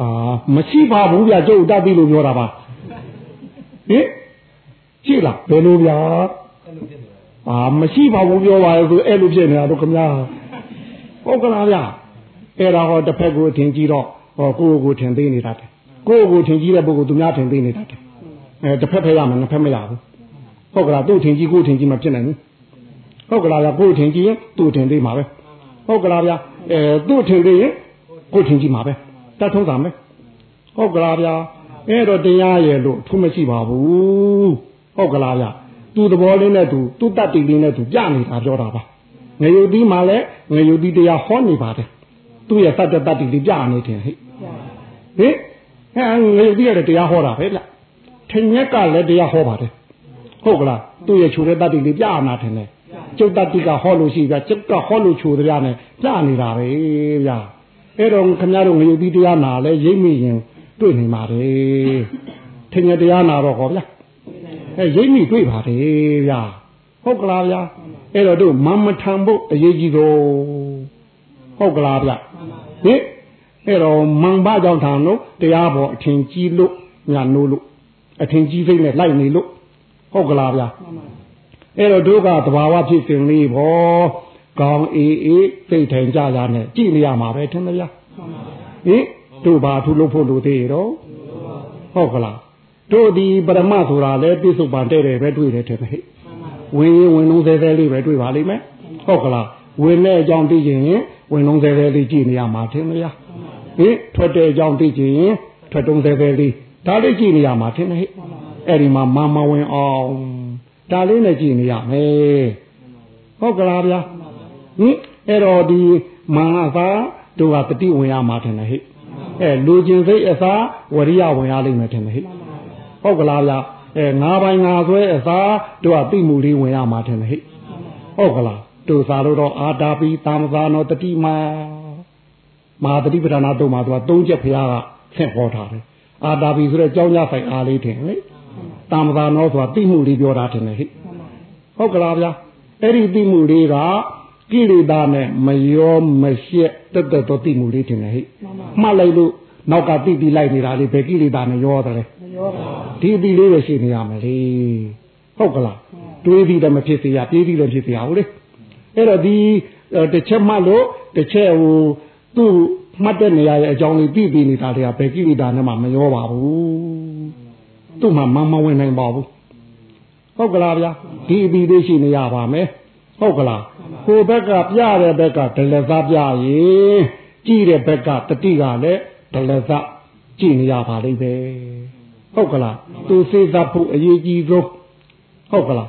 အာမရှိပါဘူးဗျာကျုပ်တတ်ပြီလို့ပြောတာပါဟင်ရှိလားဘယ်လိုဗျာအာမရှိပါဘူးပြောပါရဲ့ဆိုအဲ့လိုဖြစ်နေတာတော့ခင်ဗျာဟုတ်ကလားဗျာအဲ့ဒါဟောတစ်ဖက်ကိုထင်ကြည့်တော့ဟောကိုယ့်ကိုထင်သေးနေတာတဲ့ကိုယ့်ကိုထင်ကြည့်တဲ့ပုဂ္ဂိုလ်သူများထင်သေးနေတာတဲ့အဲတစ်ဖက်ဖက်ရမယ်နှစ်ဖက်မရဘူးဟုတ်ကလားသူ့ထင်ကြည့်ကိုယ်ထင်ကြည့်မှဖြစ်နိုင်ဘူး ဟုတ်ကလားဗျာကိုယ်ထင်ကြည့်ရင်သူ့ထင်သေးမှာပဲဟုတ်ကလားဗျာအဲသူ့ထင်သေးရင်ကိုယ်ထင်ကြည့်မှာပဲတတ်ထုံးတာမယ်ဟုတ်ကလားဗျာအဲ့တော့တရားရဲ့လို့ထူးမရှိပါဘူးဟုတ်ကလားဗျာသူ့သဘောလေးနဲ့သူသူ့တတ်တည်လေးနဲ့သူပြနေတာပြောတာပါငရုတ်သီးမှလည်းငရုတ်သီးတရားဟောနေပါတယ်သူ့ရဲ့တတ်တဲ့တတ်တည်လေးပြနေတယ်ဟဲ့ဟင်အဲငရုတ်သီးရတဲ့တရားဟောတာပဲဗျထင်ရက်ကလည်းတရားဟောပါတယ်ဟုတ်ကလားသူ့ရဲ့ခြုံတဲ့တတ်တည်လေးပြနာတယ်လေ ကျုပ်တတ်တိကဟောလို့ရှိပြကျုပ်ကဟောလို့ခြုံတရားနဲ့ပြနေတာပဲဗျာအဲ့တော့ခင်ဗျားတို့ငရုတ်သီးတရားနာလဲရိပ်မိရင်တွေ့နေပါတယ်ထင်ရတရားနာတော့ဟောဗျာအဲရိပ်မိတွေ့ပါတယ်ဗျာဟုတ်ကလားဗျာအဲ့တော့တို့မမထံဖို့အရေးကြီးတော့ဟုတ်ကလားဗျဟင်အဲ့တော့မန်ဘကြောင့်ထံလို့တရားပေါ်အထင်ကြီးလို့ညာနိုးလို့အထင်ကြီးစိတ်နဲ့လိုက်နေလို့ဟုတ်ကလားဗျ အဲ့တော့တို့ကသဘာဝဖြစ်စဉ်လေးဘောကောင်းအေးအေးစိတ်ထိုင်ကြကြနဲ့ကြည့်နေရမှာပဲထင်မလားဟင်တို့ဘာထူလို့ဖို့လို့သေးရောဟုတ်ကလားတို့ဒီပရမဆိုတာလဲပြစ္ဆုတ်ပန်တဲ့တယ်ပဲတွေ့တယ်တဲ့ဟဲ့ဝင်ရင်ဝင်လုံးသေးသေးလေးပဲတွေ့ပါလိမ့်မယ်ဟုတ်ကလားဝင်တဲ့အကြောင်းသိချင်ရင်ဝင်လုံးသေးသေးလေးကြည့်နေရမှာထင်မလားဟင်ထွက်တဲ့အကြောင်းသိချင်ရင်ထွက်တုံးသေးသေးလေးဒါလေးကြည့်နေရမှာထင်တယ်ဟဲ့အဲ့ဒီမှာမမဝင်အောင် ဒါလေးနဲ့ကြည့်နေရမယ်ဟုတ်ကလားဗျာဟင်အဲ့တော့ဒီမာအသာတို့ကတတိဝင်ရမှာထင်တယ်ဟဲ့အဲလူချင်းစိတ်အစားဝရိယဝင်ရလိမ့်မယ်ထင်တယ်ဟဲ့ဟုတ်ကလားဗျာအဲငါးပိုင်းငါဆွဲအစားတို့ကတိမှုလေးဝင်ရမှာထင်တယ်ဟဲ့ဟုတ်ကလားတို့စားလို့တော့အာတာပိတာမသာနောတတိမာမဟာတတိပဒနာတို့မှာသူကသုံးချက်ဖရားကဆင့်ဟောထားတယ်အာတာပိဆိုတဲ့ကြောင်းကြဆိုင်အားလေးထင်ဟဲ့ တာမသာနောဆိုတာတိမှုလေးပြောတာထင်တယ်ဟဲ့ဟုတ်ကလားဗျာအဲ့ဒီတိမှုလေးကကိလေသာနဲ့မရောမရှက်တက်တက်တော့တိမှုလေးထင်တယ်ဟဲ့မှတ်လိုက်လို့နောက်ကတိတိလိုက်နေတာလေးဘယ်ကိလေသာနဲ့ရောတယ်လဲမရောပါဘူးဒီတိလေးပဲရှိနေရမယ်လေဟုတ်ကလားတွေးပြီးတော့မဖြစ်စေရပြေးပြီးတော့ဖြစ်စေရဟုတ်လေအဲ့တော့ဒီတစ်ချက်မှတ်လို့တစ်ချက်ဟိုသူ့မှတ်တဲ့နေရာရဲ့အကြောင်းလေးပြီးပြီးနေတာတွေကဘယ်ကိလေသာနဲ့မှမရောပါဘူး သူ့မှာမမဝင်နိုင်ပါဘူးဟုတ်ကလားဗျာဒီအပြီးသေးရှိနေရပါမယ်ဟုတ်ကလားကိုဘက်ကပြတဲ့ဘက်ကဒလဇပြရင်ကြည့်တဲ့ဘက်ကတတိကလည်းဒလဇကြည့်နေရပါလိမ့်ပဲဟုတ်ကလားသူစေစားဖို့အရေးကြီးဆုံးဟုတ်ကလား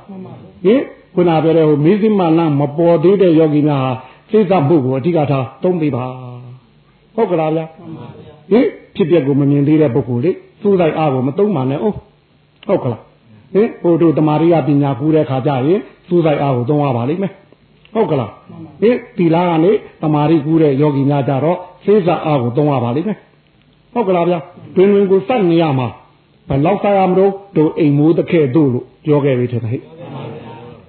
ဟင်ခုနပြောတဲ့ဟိုမေဇိမလမပေါ်သေးတဲ့ယောဂီများဟာစေစားဖို့ကိုအဓိကထားသုံးပေးပါဟုတ်ကလားဗျာဟင်ဖြစ်ပျက်ကိုမမြင်သေးတဲ့ပုဂ္ဂိုလ်လေ သူ့လိုက်အားကိုမသုံးပါနဲ့ဟုတ်ဟုတ်ကလားဟင်ဟိုတို့တမာရိယပညာကူးတဲ့ခါကျရင်သူ့ဆိုင်အားကိုသုံးရပါလိမ့်မယ်ဟုတ်ကလားဟင်တီလာကနေတမာရိကူးတဲ့ယောဂီများကြတော့စေစားအားကိုသုံးရပါလိမ့်မယ်ဟုတ်ကလားဗျာတွင်တွင်ကိုစက်နေရမှာဘယ်လောက်စားရမလို့တို့အိမ်မိုးတစ်ခဲတို့လို့ပြောခဲ့ပြီထင်တယ်ဟဲ့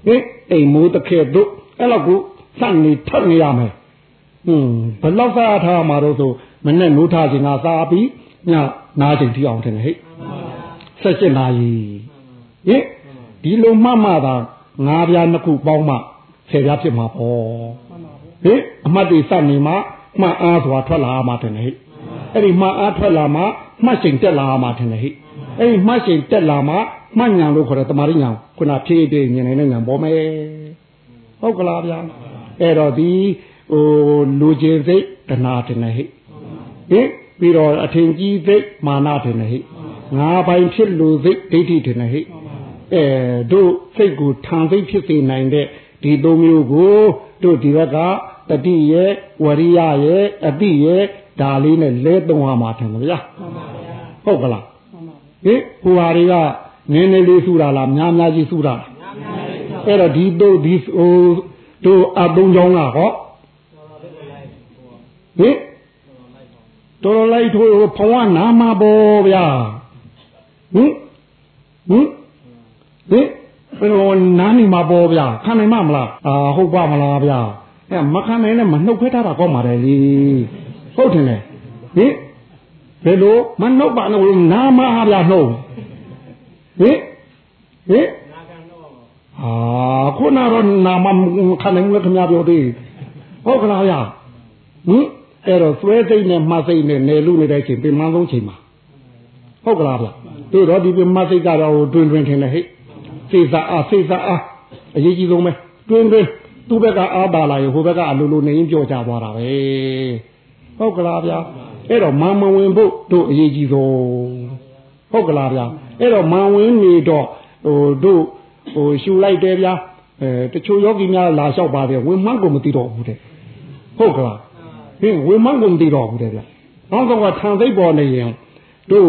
ဟင်အိမ်မိုးတစ်ခဲတို့အဲ့လောက်ကိုစက်နေထပ်နေရမယ်ဟွန်းဘယ်လောက်စားထားမှာတော့ဆိုမနဲ့နိုးထားခြင်းကစားပြီး ညနားချိန်ထိအောင်ထင်တယ်ဟဲ့ဆက်ရှင်းနာရီဟင်ဒီလိုမှမှသာငါးပြားနှစ်ခုပေါင်းမှဆယ်ပြားဖြစ်မှာပေါ့ဟင်အမှတ်တွေစက်နေမှမှအားစွာထွက်လာမှထင်တယ်ဟဲ့အဲ့ဒီမှအားထွက်လာမှမှတ်ချိန်တက်လာမှထင်တယ်ဟဲ့အဲ့ဒီမှတ်ချိန်တက်လာမှမှတ်ညာလို့ခေါ်တဲ့တမာရိညာခုနဖြည့်ပြည့်မြင်နေတဲ့ညာပေါ်မယ်ဟုတ်ကလားဗျာအဲ့တော့ဒီဟိုလူချင်းစိတ်တဏှာတင်နေဟိဟင် ပြီးတော့အထင်ကြီးစိတ်မာနတင်နေဟိငါပိုင်ဖြစ်လူစိတ်ဒိဋ္ဌိတင်နေဟိအဲတို့စိတ်ကိုထံစိတ်ဖြစ်စေနိုင်တဲ့ဒီသုံးမျိုးကိုတို့ဒီဘက်ကတတိရဲ့ဝရိယရဲ့အတိရဲ့ဒါလေးနဲ့လဲသုံးရမှာထင်တယ်ဗျာဟုတ်ကလားဟင်ဟိုဟာတွေကနည်းနည်းလေးစုတာလားများများကြီးစုတာလားအဲ့တော့ဒီတို့ဒီဟိုတို့အသုံးချောင်းကဟောဟင် တော်တော်လိုက်ထိုးဘဝနာမှာပေါ့ဗျာဟင်ဟင်ဟင်ဘယ်လိုနားနေမှာပေါ့ဗျာခံနိုင်မမလားအာဟုတ်ပါမလားဗျာအဲမခံနိုင်နဲ့မနှုတ်ခွဲထားတာကောင်းပါတယ်လေဟုတ်တယ်လေဟင်ဘယ်လိုမနှုတ်ပါနဲ့နားမဟာဗျာနှုတ်ဟင်ဟင်အာခုနတော့နာမခံနိုင်လို့ခင်ဗျားပြောသေးဟုတ်ကလားဗျာဟင် အဲ့တော့သွဲစိတ်နဲ့မှတ်စိတ်နဲ့နယ်လူနေတဲ့ချိန်ပြင်မဆုံးချိန်မှာဟုတ်ကလားဗျတို့တော့ဒီပြင်မှတ်စိတ်ကတော့တွင်တွင်ထင်တယ်ဟဲ့စိတ်စားအားစိတ်စားအားအရေးကြီးဆုံးပဲတွင်တွင်သူ့ဘက်ကအားပါလာရင်ဟိုဘက်ကအလိုလိုနေရင်ပြောကြသွားတာပဲဟုတ်ကလားဗျာအဲ့တော့မမဝင်ဖို့တို့အရေးကြီးဆုံးဟုတ်ကလားဗျာအဲ့တော့မဝင်နေတော့ဟိုတို့ဟိုရှူလိုက်တယ်ဗျာအဲတချို့ယောဂီများလာလျှောက်ပါတယ်ဝင်မှန်းကိုမသိတော့ဘူးတဲ့ဟုတ်ကလား ဟင်ဝေမကုန်တည်တော့ဘူးတဲ့ဗျ။နောက်တော့ကထံသိပ်ပေါ်နေရင်တို့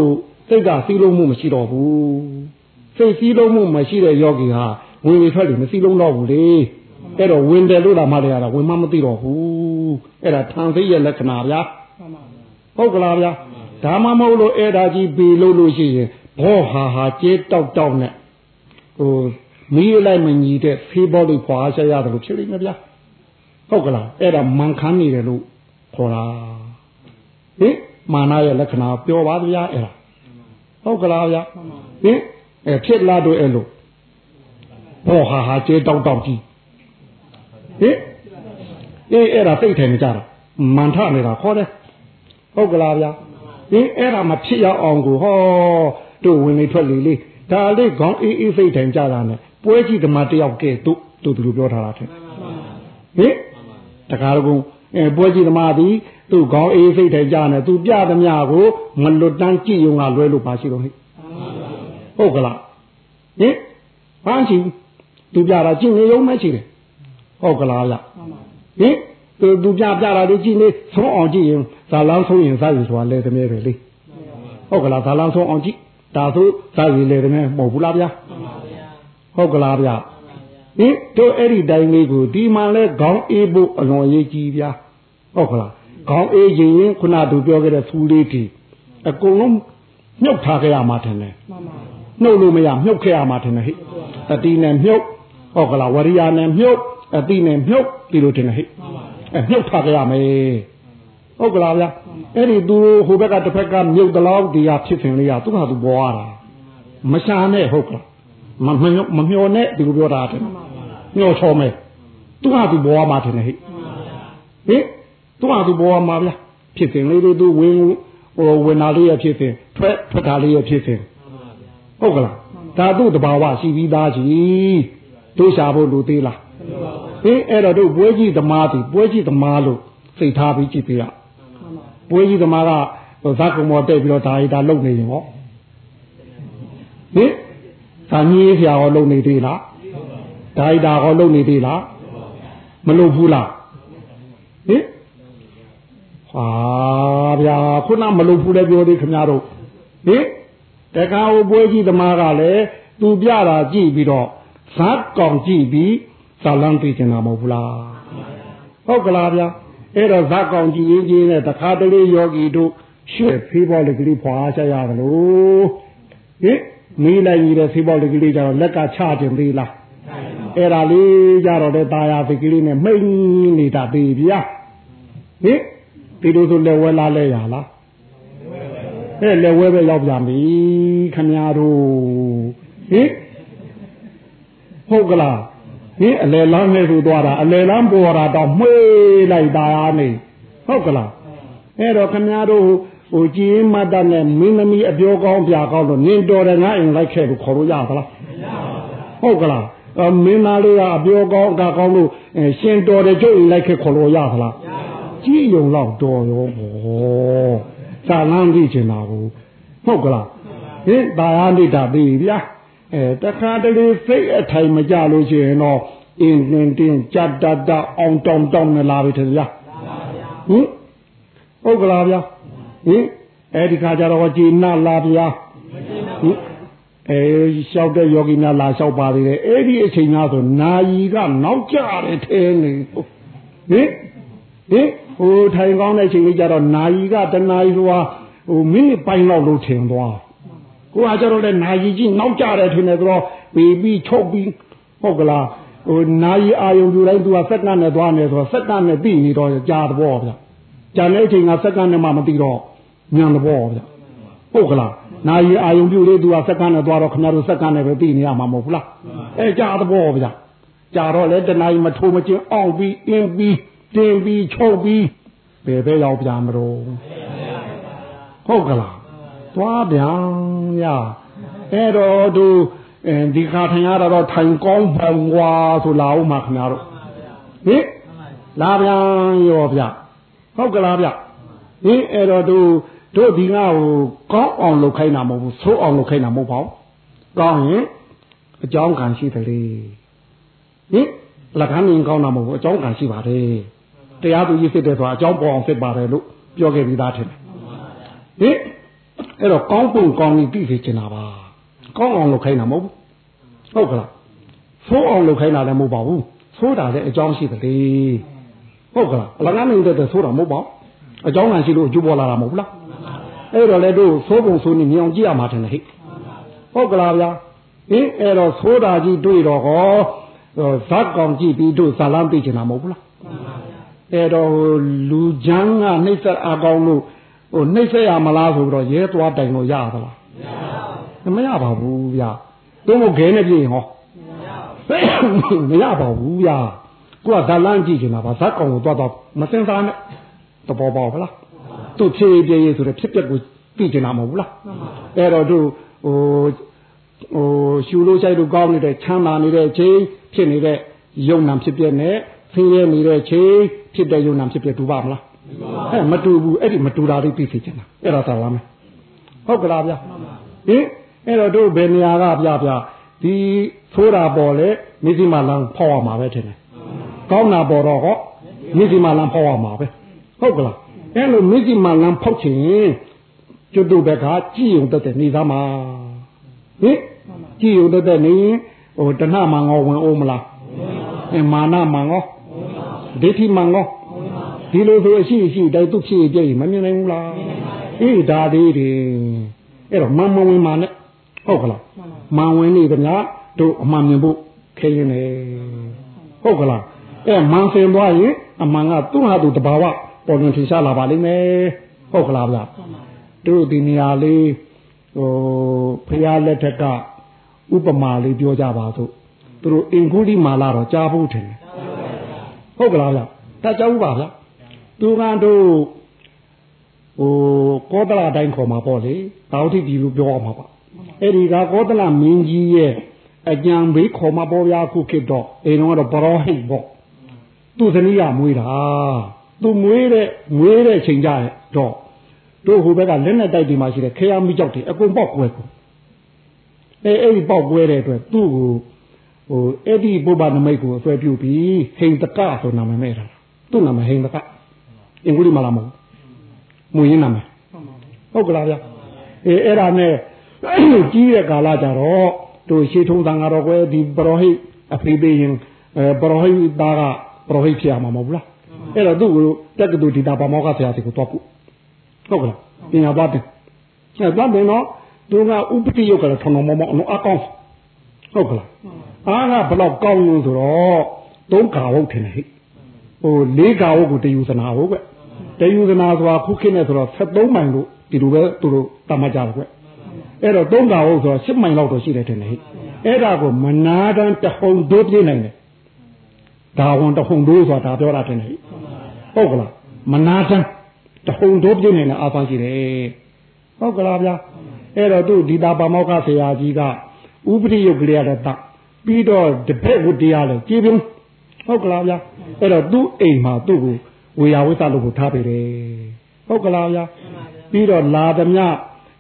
စိတ်ကစီးလုံးမှုမရှိတော့ဘူး။စိတ်စီးလုံးမှုမရှိတဲ့ယောဂီဟာဝင်ဝင်ထွက်လို့မစီးလုံးတော့ဘူးလေ။အဲ့တော့ဝင်တယ်လို့လာမှလည်းရတာဝင်မမသိတော့ဘူး။အဲ့ဒါထံသိပ်ရဲ့လက္ခဏာဗျာ။ဟုတ်ကလားဗျာ။ဒါမှမဟုတ်လို့အဲ့ဒါကြီးပေလို့လို့ရှိရင်ဘောဟာဟာကျေးတောက်တောက်နဲ့ဟိုမီးလိုက်မညီတဲ့ဖေးဘောလေးဖွာဆက်ရတယ်လို့ဖြစ်လိမ့်မယ်ဗျာ။ဟုတ်ကလားအဲ့ဒါမန်ခမ်းနေတယ်လို့ ခေါ်တာဟင်မာနရဲ့လက္ခဏာပြောပါဗျာအဲ့ဒါဟုတ်ကလားဗျာဟင်အဲဖြစ်လာတော့အဲ့လိုဘောဟာဟာကျေတောက်တောက်ကြီးဟင်အေးအဲ့ဒါစိတ်ထိုင်နေကြတာမန်ထနေတာခေါ်တယ်ဟုတ်ကလားဗျာဟင်အဲ့ဒါမဖြစ်ရအောင်ကိုဟောတို့ဝင်နေထွက်လေလေဒါလေးခေါင်းအေးအေးစိတ်ထိုင်ကြတာနဲ့ပွဲကြည့်ဓမ္မတယောက်ကဲတို့တို့သူတို့ပြောထားတာတဲ့ဟင်တကားကုန်း အဲပွဲကြည့်သမားသည်သူ့ခေါင်းအေးစိတ်ထဲကြနေသူပြသမျှကိုမလွတ်တန်းကြည့်ုံကလွဲလို့ပါရှိတော့ဟိဟုတ်ကလားဟင်ဘာရှိသူပြတာကြည့်နေရုံပဲရှိတယ်ဟုတ်ကလားဗျဟင်သူသူပြပြတာလေးကြည့်နေဆုံးအောင်ကြည့်ရင်ဇာလန်းဆုံးရင်ဇာယူဆိုတာလဲတည်းပဲလေဟုတ်ကလားဇာလန်းဆုံးအောင်ကြည့်ဒါဆိုဇာယူလဲတည်းမဟုတ်ဘူးလားဗျဟုတ်ကလားဗျ ဟင်တို့အဲ့ဒီတိုင်းလေးကိုဒီမှလဲခေါင်းအေးဖို့အလွန်ရေးကြီးဗျာဟုတ်ခလားခေါင်းအေးရင်ရင်ခုနသူပြောခဲ့တဲ့ဖူးလေးတီအကုန်လုံးမြုပ်ထားခဲ့ရမှာထင်တယ်မှန်ပါနှုတ်လို့မရမြုပ်ခဲ့ရမှာထင်တယ်ဟိတတိနဲ့မြုပ်ဟုတ်ကလားဝရိယနဲ့မြုပ်အတိနဲ့မြုပ်ဒီလိုထင်တယ်ဟိအဲမြုပ်ထားခဲ့ရမယ်ဟုတ်ကလားဗျာအဲ့ဒီသူဟိုဘက်ကတစ်ဖက်ကမြုပ်တလောက်ဒီဟာဖြစ်စဉ်လေးကသူ့ဟာသူပေါ်ရတာမရှာနဲ့ဟုတ်ကလားမမမျောနဲ့ဒီလိုပြောတာတဲ့ ညှော်ချော်မယ်သူဟာသူဘောမှာတယ်ဟဲ့ဟင်သူဟာသူဘောမှာဗျာဖြစ်စဉ်လေးတွေသူဝင်ဟိုဝင်လာလေးရဖြစ်စဉ်ထွက်ထွက်တာလေးရဖြစ်စဉ်ဟုတ်ကလားဒါတို့တဘာဝရှိပြီးသားကြီးတို့ရှာဖို့လူသေးလားဟင်အဲ့တော့တို့ပွဲကြီးသမားတီပွဲကြီးသမားလို့စိတ်ထားပြီးကြည့်သေးရပွဲကြီးသမားကဇာကုံမောတက်ပြီးတော့ဒါရီဒါလုံနေရင်ဟောဟင်သာညည်းဖျားဟောလုံနေသေးလား ဒါရီတာဟောလုပ်နေသေးလားမလုပ်ဘူးလားဟင်ဟာဗျာခုနမလုပ်ဘူးလည်းပြောသေးခင်ဗျားတို့ဟင်တက္ကဝပွဲကြီးသမားကလည်းသူပြတာကြည့်ပြီးတော့ဇတ်ကောင်ကြည့်ပြီးဇာလန်းသိချင်တာမဟုတ်ဘူးလားဟုတ်ကလားဗျာအဲ့တော့ဇတ်ကောင်ကြည့်ရင်ကြီးနဲ့တခါတလေယောဂီတို့ရှေ့ဖေးပေါ်လေကလေးဖွာချရတယ်လို့ဟင်မီးလိုက်ကြီးတဲ့ဖေးပေါ်လေကလေးကြတော့လက်ကချခြင်းသေးလား အဲ့ဒါလေးကြတော့တဲ့ตาရသိကလေးနဲ့မိန်နေတာသေးဗျာဟင်ဒီလိုဆိုလက်ဝဲလာလဲရလားအဲ့လက်ဝဲပဲရောက်ပြန်ပြီခမညာတို့ဟင်ဟုတ်ကလားဟင်အလဲလမ်းနဲ့ဆိုသွားတာအလဲလမ်းပေါ်တာတော့မှွေးလိုက်တာနေဟုတ်ကလားအဲ့တော့ခမညာတို့ဟိုကြည်မတ်တဲ့နဲ့မင်းသမီးအပြောကောင်းပြကောင်းလို့နင်တော်တယ်ငါအိမ်လိုက်ခဲ့လို့ခေါ်လို့ရသလားဟုတ်ကလား မင်းသားလေးကအပြောကောင်းအကကောင်းလို့ရှင်တော်တဲ့ကျုပ်လိုက်ခဲ့ခေါ်လို့ရသလားကြည့်ုံတော့တော်ရောဘောသာလန်းကြည့်ချင်တာကိုဟုတ်ကလားဟင်တာယာနေတာပြီဗျာအဲတခါတလေစိတ်အထိုင်မကြလို့ရှိရင်တော့အင်းတင်းတင်းကြတ်တတ်အောင်တောင်းတောင်းနေလာပြီထင်ဗျာဟင်ဟုတ်ကလားဗျာဟင်အဲ့ဒီခါကျတော့ကြည်နာလာဗျာဟင် အဲလျှောက်တဲ့ယောဂီများလာလျှောက်ပါသေးတယ်အဲ့ဒီအချိန်များဆိုနာယီကနောက်ကျတယ်ထဲနေဟင်ဟင်ဟိုထိုင်ကောင်းတဲ့အချိန်လေးကျတော့နာယီကတနာယီဆိုတာဟိုမိနစ်ပိုင်းလောက်လို့ထင်သွားကိုကကျတော့လေနာယီကြီးနောက်ကျတယ်ထင်တယ်ဆိုတော့ပေပြီးချုပ်ပြီးဟုတ်ကလားဟိုနာယီအာယုံပြတိုင်းသူကစက္ကန့်နဲ့သွားနေဆိုတော့စက္ကန့်နဲ့ပြီးနေတော့ကြာတော့ဗျကြာတဲ့အချိန်ကစက္ကန့်နဲ့မှမသိတော့ညံတော့ဗျဟုတ်ကလား နာယီအာယုံပြုလေးသူကစက္ကန့်နဲ့သွားတော့ခင်ဗျားတို့စက္ကန့်နဲ့ပဲပြီးနေရမှာမဟုတ်ဘူးလားအဲကြာတော့ဗျကြာတော့လေတနာယီမထိုးမချင်းအောင်ပြီးအင်းပြီးတင်ပြီးချုပ်ပြီးဘယ်ပဲရောက်ပြန်မလို့ဟုတ်ကလားသွားပြန်ရအဲ့တော့သူဒီခါထိုင်ရတော့ထိုင်ကောင်းပုံွာဆိုလာဦးမှာခင်ဗျားတို့ဟင်လာပြန်ရောဗျဟုတ်ကလားဗျဟင်အဲ့တော့သူ တို့ဒီငါ့ကိုကောင်းအောင်လုပ်ခိုင်းတာမဟုတ်ဘူးဆိုးအောင်လုပ်ခိုင်းတာမဟုတ်ပါဘူးကောင်းရင်အကြောင်းခံရှိတယ်လေဟင်လက်ခံရင်ကောင်းတာမဟုတ်ဘူးအကြောင်းခံရှိပါတယ်တရားသူကြီးစစ်တယ်ဆိုတာအကြောင်းပေါ်အောင်စစ်ပါတယ်လို့ပြောခဲ့ပြီးသားထင်တယ်ဟင်အဲ့တော့ကောင်းပုံကောင်းရင်သိစေချင်တာပါကောင်းအောင်လုပ်ခိုင်းတာမဟုတ်ဘူးဟုတ်ကလားဆိုးအောင်လုပ်ခိုင်းတာလည်းမဟုတ်ပါဘူးဆိုးတာလည်းအကြောင်းရှိတယ်လေဟုတ်ကလားအလကားနေတဲ့ဆိုးတာမဟုတ်ပါဘူးအကြောင်းခံရှိလို့အကျိုးပေါ်လာတာမဟုတ်ဘူးလား အဲ့တော့လေတို့သိုးပုံဆိုးနေမြောင်ကြည့်ရမှာတယ်ဟဲ့ဟုတ်ကလားဗျာဟင်အဲ့တော့သိုးတာကြီးတွေ့တော့ဟောဇက်ကောင်ကြည့်ပြီးတို့ဇာလန်းသိချင်တာမဟုတ်ဘူးလားအဲ့တော့လူချမ်းကနှိမ့်ဆက်အကောင်လို့ဟိုနှိမ့်ဆက်ရမလားဆိုတော့ရဲသွားတိုင်လို့ရသလားမရပါဘူးဗျာတို့မခဲနဲ့ပြင်ဟောမရပါဘူးဗျာကိုကဇာလန်းကြည့်ချင်တာပါဇက်ကောင်ကိုသွားတော့မစင်စားနဲ့တဘောပေါဗလား သူ့ဖြည့်ပြည့်ရေးဆိုတဲ့ဖြစ်ပျက်ကိုသိကျင်တာမဟုတ်ဘူးလားအဲ့တော့သူဟိုဟိုရှူလို့ဆိုင်လို့ကောင်းနေတဲ့ချမ်းသာနေတဲ့ချိန်ဖြစ်နေတဲ့ယုံနာဖြစ်ပျက်နဲ့ဆင်းရဲနေတဲ့ချိန်ဖြစ်တဲ့ယုံနာဖြစ်ပျက်တူပါမလားဟဲ့မတူဘူးအဲ့ဒီမတူတာလေးသိသိချင်တာအဲ့ဒါသာလားမယ်ဟုတ်ကလားဗျဟင်အဲ့တော့တို့ဘယ်နေရာကဗျဗျဒီသိုးတာပေါ်လေမိသိမလန်းဖောက်ရမှာပဲထင်တယ်ကောင်းတာပေါ်တော့ဟောမိသိမလန်းဖောက်ရမှာပဲဟုတ်ကလား အဲ့လိုမိသိမလန်းဖောက်ချင်ကျွတ်တို့ဘက်ကကြည်ုံတက်တဲ့နေသားမှာဟင်ကြည်ုံတက်တဲ့နေဟိုတဏမငောဝင်အောင်မလားအဲမာနမငောဒိဋ္ဌိမငောဒီလိုဆိုအရှိရှိတိုင်းသူဖြစ်ပြည့်မမြင်နိုင်ဘူးလားအေးဒါသေးတယ်အဲ့တော့မမဝင်မာနဲ့ဟုတ်ကလားမန်ဝင်နေကြတို့အမှန်မြင်ဖို့ခဲရင်လေဟုတ်ကလားအဲမန်ဆင်သွားရင်အမှန်ကသူ့ဟာသူတဘာဝ ပေါ်ရင်ထင်ရှားလာပါလိမ့်မယ်ဟုတ်ကလားဗျတို့ဒီနေရာလေးဟိုဖရာလက်ထက်ကဥပမာလေးပြောကြပါစို့သူတို့အင်္ဂုလိမာလာတော့ကြားဖို့ထင်တယ်ဟုတ်ကလားဗျတတ်ကြဘူးပါဗျသူကတို့ဟိုကောသလတိုင်းခေါ်မှာပေါ့လေတောက်တိဒီလိုပြောအောင်ပါပါအဲ့ဒီကကောသလမင်းကြီးရဲ့အကြံဘေးခေါ်မှာပေါ့ဗျာခုခေတ်တော့အိမ်တော့ဘရောဟိတ်ပေါ့သူ့ဇနီးကမွေးတာ သူမွေးတဲ့မွေးတဲ့ချိန်ကြတော့တို့ဟိုဘက်ကလက်နဲ့တိုက်ဒီမှာရှိတဲ့ခေယာမိကြောက်တွေအကုန်ပေါက်ကွဲကုန်အဲအဲ့ဒီပေါက်ကွဲတဲ့အတွက်သူ့ကိုဟိုအဲ့ဒီပုဗ္ဗနမိတ်ကိုအဆွဲပြုပြီးဟိန်တကဆိုနာမည်မဲ့တာသူ့နာမည်ဟိန်တကအင်္ဂုလိမလာမဟုတ်မွေးရင်းနာမည်ဟုတ်ကလားဗျအဲအဲ့ဒါနဲ့ကြီးတဲ့ကာလကြတော့တို့ရှေးထုံးသံဃာတော်ကွယ်ဒီပရောဟိတ်အဖေးပေးရင်အဲပရောဟိတ်သားကပရောဟိတ်ဖြစ်ရမှာမဟုတ်ဘူးလား အဲ့တော့သူ့ကိုတက္ကသိုလ်ဒေတာပါမောက္ခဆရာစီကိုတွားဖို့ဟုတ်ကလားပညာသွားတယ်အဲသွားတယ်နော်သူကဥပတိယုတ်ကလည်းထုံတော်မောမောအလုံးအကောင်းဟုတ်ကလားအားကဘလောက်ကောင်းလို့ဆိုတော့သုံးခါဟုတ်ထင်တယ်ဟိဟိုလေးခါဟုတ်ကိုတယူဇနာဟုတ်ကွတယူဇနာဆိုတာခုခေတ်နဲ့ဆိုတော့73မိုင်လို့ဒီလိုပဲသူတို့တတ်မှတ်ကြတယ်ကွအဲ့တော့သုံးခါဟုတ်ဆိုတော့10မိုင်လောက်တော့ရှိတယ်ထင်တယ်ဟိအဲ့ဒါကိုမနာတန်းတဟုန်ဒိုးပြနိုင်တယ်ဒါဝန်တဟုန်ဒိုးဆိုတာဒါပြောတာထင်တယ်ဟိ ဟုတ်ကလားမနာတန်းတဟုန်ဒိုးပြနိုင်တဲ့အာဖန်ရှိတယ်ဟုတ်ကလားဗျာအဲ့တော့သူဒီတာပါမောက္ခဆရာကြီးကဥပရိယုတ်ကလေးရတဲ့တပြီးတော့တပည့်ဝတ္တရားလဲကြည်ပြုံးဟုတ်ကလားဗျာအဲ့တော့သူ့အိမ်မှာသူ့ကိုဝေယဝိသလို့ကိုထားပေးတယ်ဟုတ်ကလားဗျာပြီးတော့လာသမျှ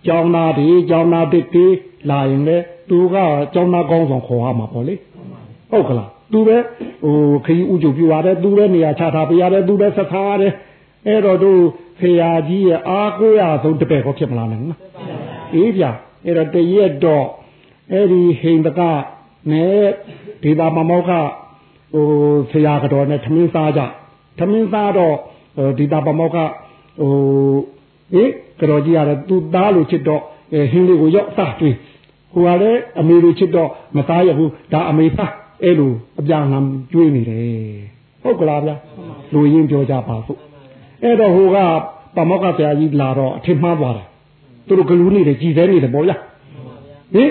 ကျောင်းသားတွေကျောင်းသားတစ်တွေလာရင်လေသူကကျောင်းသားကောင်းဆောင်ခေါ်ရမှာပေါ့လေဟုတ်ကလား သူပဲဟိုခရီးဥကြုံပြရတယ်သူပဲနေရာချထားပေးရတယ်သူပဲဆက်ထားရတယ်အဲ့တော့သူဖရာကြီးရဲ့အားကိုးရဆုံးတပည့်ကောဖြစ်မလားနော်အေးဗျအဲ့တော့တရက်တော့အဲ့ဒီဟိန္ဒကနဲ့ဒေတာမမောကဟိုဆရာကတော်နဲ့သမင်းစားကြသမင်းစားတော့ဒေတာပမောကဟိုဟေးကတော်ကြီးရတယ်သူသားလို့ချစ်တော့ဟင်းလေးကိုရောက်စားတွေ့ဟိုကလည်းအမေလိုချစ်တော့မသားရဘူးဒါအမေသား အဲ့လိုအပြန်ဟမ်ကျွေးနေတယ်ဟုတ်ကလားဗျာလူရင်းပြောကြပါစို့အဲ့တော့ဟိုကပမောကဆရာကြီးလာတော့အထင်မှားသွားတာသူတို့ကလူနေတယ်ကြည်သေးနေတယ်ပေါ့ဗျာဟင်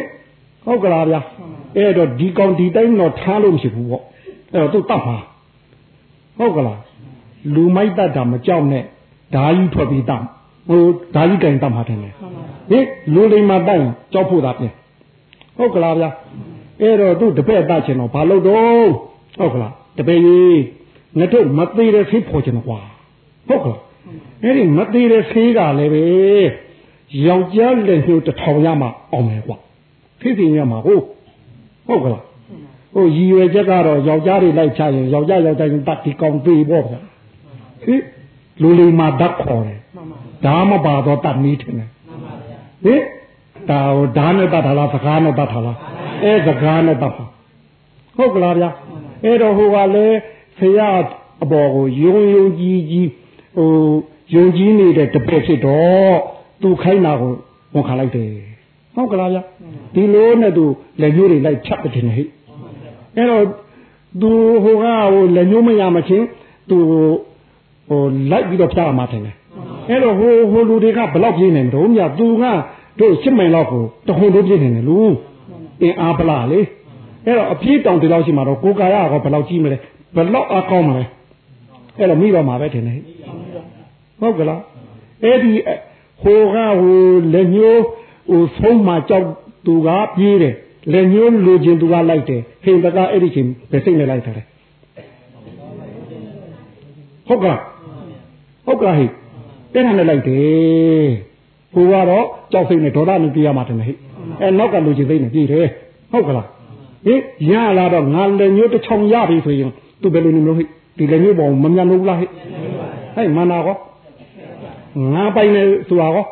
ဟုတ်ကလားဗျာအဲ့တော့ဒီကောင်ဒီတိုင်းတော့ထားလို့မရှိဘူးပေါ့အဲ့တော့သူတတ်မှာဟုတ်ကလားလူမိုက်တတ်တာမကြောက်နဲ့ဓာကြီးထွက်ပြီးတတ်ဟိုဓာကြီးကင်တတ်မှာတယ်ဟင်လူလိမ္မာတတ်ရင်ကြောက်ဖို့သာပြင်ဟုတ်ကလားဗျာ အဲ့တော့သူတပည့်တတ်ချင်တော့ဘာလို့တော့ဟုတ်ကလားတပည့်ကြီးငါတို့မသေးတဲ့ဖေးပေါ်ချင်တော့ကွာဟုတ်ကလားအဲ့ဒီမသေးတဲ့ဖေးကလည်းပဲယောက်ျားလက်ညှိုးတစ်ထောင်ရမှအောင်မယ်ကွာဖေးတင်ရမှာဟုတ်ဟုတ်ကလားဟိုရည်ရွယ်ချက်ကတော့ယောက်ျားတွေလိုက်ချရင်ယောက်ျားယောက်ျားချင်းတတ်ဒီကောင်သေးပေါ့ဗျာဟိလူလီမှာဓာတ်ခေါ်တယ်ဒါမပါတော့တတ်နည်းထင်တယ်ဟိဒါဟိုဓာတ်နဲ့တတ်တာလားစကားနဲ့တတ်တာလား အဲစကားနဲ့တတ်တာဟုတ်ကလားဗျာအဲ့တော့ဟိုကလည်းဆရာအပေါ်ကိုယုံယုံကြည်ကြည်ဟိုယုံကြည်နေတဲ့တပည့်ဖြစ်တော့သူခိုင်းတာကိုဝန်ခံလိုက်တယ်ဟုတ်ကလားဗျာဒီလိုနဲ့သူလက်ညှိုးတွေလိုက်ဖြတ်တယ်ဟဲ့အဲ့တော့သူဟိုကဟိုလက်ညှိုးမရမချင်းသူဟိုလိုက်ပြီးတော့ဖြတ်ရမှာတယ်အဲ့တော့ဟိုဟိုလူတွေကဘလောက်ပြင်းနေတော့မြသူကတို့ရှစ်မိုင်လောက်ကိုတခုံတို့ပြင်းနေတယ်လူ အင်းအားပလားလေအဲ့တော့အပြေးတောင်ဒီလောက်ရှိမှာတော့ကိုကာရကဘလောက်ကြီးမလဲဘလောက်အကောင်းမလဲအဲ့တော့မိတော့မှာပဲထင်တယ်ဟုတ်ကလားအဲ့ဒီဟိုကဟိုလက်ညှိုးဟိုဆုံးမှကြောက်သူကပြေးတယ်လက်ညှိုးလူချင်းသူကလိုက်တယ်ဟိန္ဒကအဲ့ဒီချင်းပဲစိတ်နဲ့လိုက်တယ်ဟုတ်ကလားဟုတ်ကလားဟိတဲ့နဲ့လိုက်တယ်ဟိုကတော့ကြောက်စိတ်နဲ့ဒေါသနဲ့ပြေးရမှာတယ်ဟိ အဲနောက်ကလူချင်းစိတ်နဲ့ပြေးတယ်ဟုတ်ကလားဟိရလာတော့ငါလက်ညှိုးတစ်ချောင်းရပြီဆိုရင်သူဘယ်လိုနေလို့ဟိဒီလက်ညှိုးပေါ်မမြန်လို့လားဟိဟဲ့မနာကောငါပိုင်နေဆိုတာကော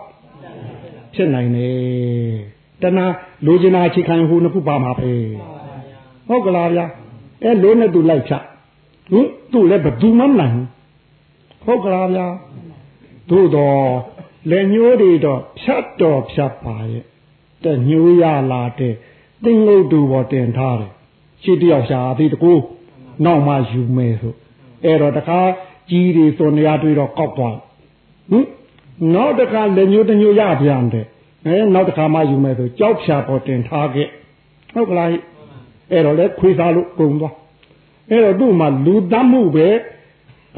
ဖြစ်နိုင်တယ်တဏလူကျင်နာချိခံဟိုနှစ်ခုပါမှာပဲဟုတ်ကလားဗျာအဲလို့နဲ့သူလိုက်ဖြတ်ဟင်သူ့လည်းဘယ်သူမှမနိုင်ဟုတ်ကလားဗျာသို့တော့လက်ညှိုးတွေတော့ဖြတ်တော်ဖြတ်ပါရဲ့ တညှိုးရလာတဲ့တင်းလို့တူပေါ်တင်ထားတယ်ရှိတယောက်ရှာသေးတကူနောက်မှယူမယ်ဆိုအဲ့တော့တခါကြီးတွေစွန်ရတွေ့တော့ကောက်သွားဟင်နောက်တခါလက်ညှိုးတညှိုးရပြန်တယ်အဲနောက်တခါမှယူမယ်ဆိုကြောက်ဖြာပေါ်တင်ထားခဲ့ဟုတ်ကလားအဲ့တော့လေခွေးစားလို့ကုန်သွားအဲ့တော့သူ့မှာလူတတ်မှုပဲ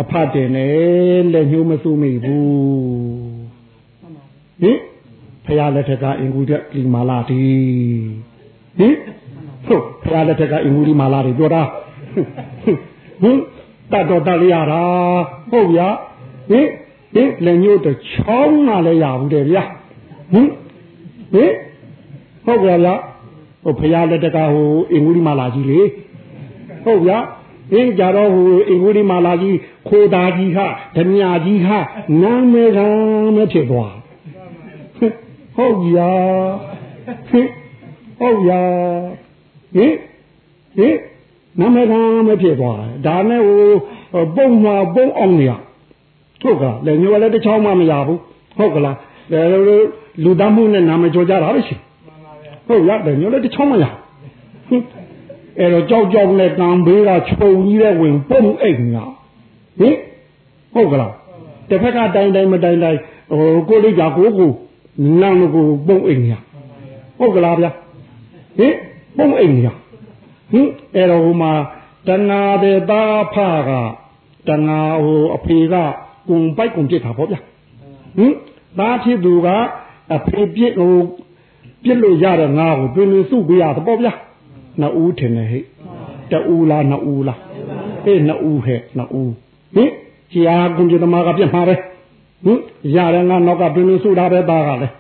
အဖတ်တင်တယ်လက်ညှိုးမစိုးမိဘူးဟင် ဖရာလက်ထက်ကအင်ကူတဲ့ဒီမာလာတီဟင်ဟုတ်ဖရာလက်ထက်ကအင်ကူဒီမာလာတီပြောတာဟင်တတ်တော့တတ်ရတာဟုတ်ရဟင်ဟင်လက်ညှိုးတစ်ချောင်းမှလည်းရဘူးတဲ့ဗျာဟင်ဟင်ဟုတ်ကြလားဟိုဖရာလက်တကဟိုအင်္ဂုလိမာလာကြီးလေဟုတ်ဗျာအင်းကြတော့ဟိုအင်္ဂုလိမာလာကြီးခိုးသားကြီးဟာဓမြကြီးဟာနာမည်ကမဖြစ်သွား ဟုတ်ရဟုတ်ရဟင်ဟင်နာမည်ကမဖြစ်သွားဒါနဲ့ဟိုပုံမှာပုံအောင်နေရဟုတ်ကလားလည်းညိုလည်းတစ်ချောင်းမှမရဘူးဟုတ်ကလားလူသားမှုနဲ့နာမကျော်ကြတာပဲရှိဟုတ်ရတယ်ညိုလည်းတစ်ချောင်းမရအဲ့တော့ကြောက်ကြောက်နဲ့တံဘေးကခြုံကြီးတဲ့ဝင်ပုံအိတ်ညာဟင်ဟုတ်ကလားတစ်ဖက်ကတိုင်တိုင်မတိုင်တိုင်ဟိုကိုလိကြကိုကို နန်းကိုပုံအိတ်ညာဟုတ်ကလားဗျာဟင်ပုံအိတ်ညာဟင်အဲ့တော့ဟိုမှာတဏှာတဲ့သားဖကတဏှာဟိုအဖေကကုံပိုက်ကုံပြစ်တာပေါ့ဗျာဟင်သားဖြစ်သူကအဖေပြစ်ဟိုပြစ်လို့ရတဲ့ငါကိုတွင်တွင်စုပေးရသပေါ့ဗျာနှစ်ဦးထင်တယ်ဟဲ့တူလားနှစ်ဦးလားဟေးနှစ်ဦးဟဲ့နှစ်ဦးဟင်ကြားကွန်ပြသမားကပြတ်မှာပဲ ဟင်ရတယ်ငါနောက်ကတွင်တွင်စုတာပဲသားကလည်း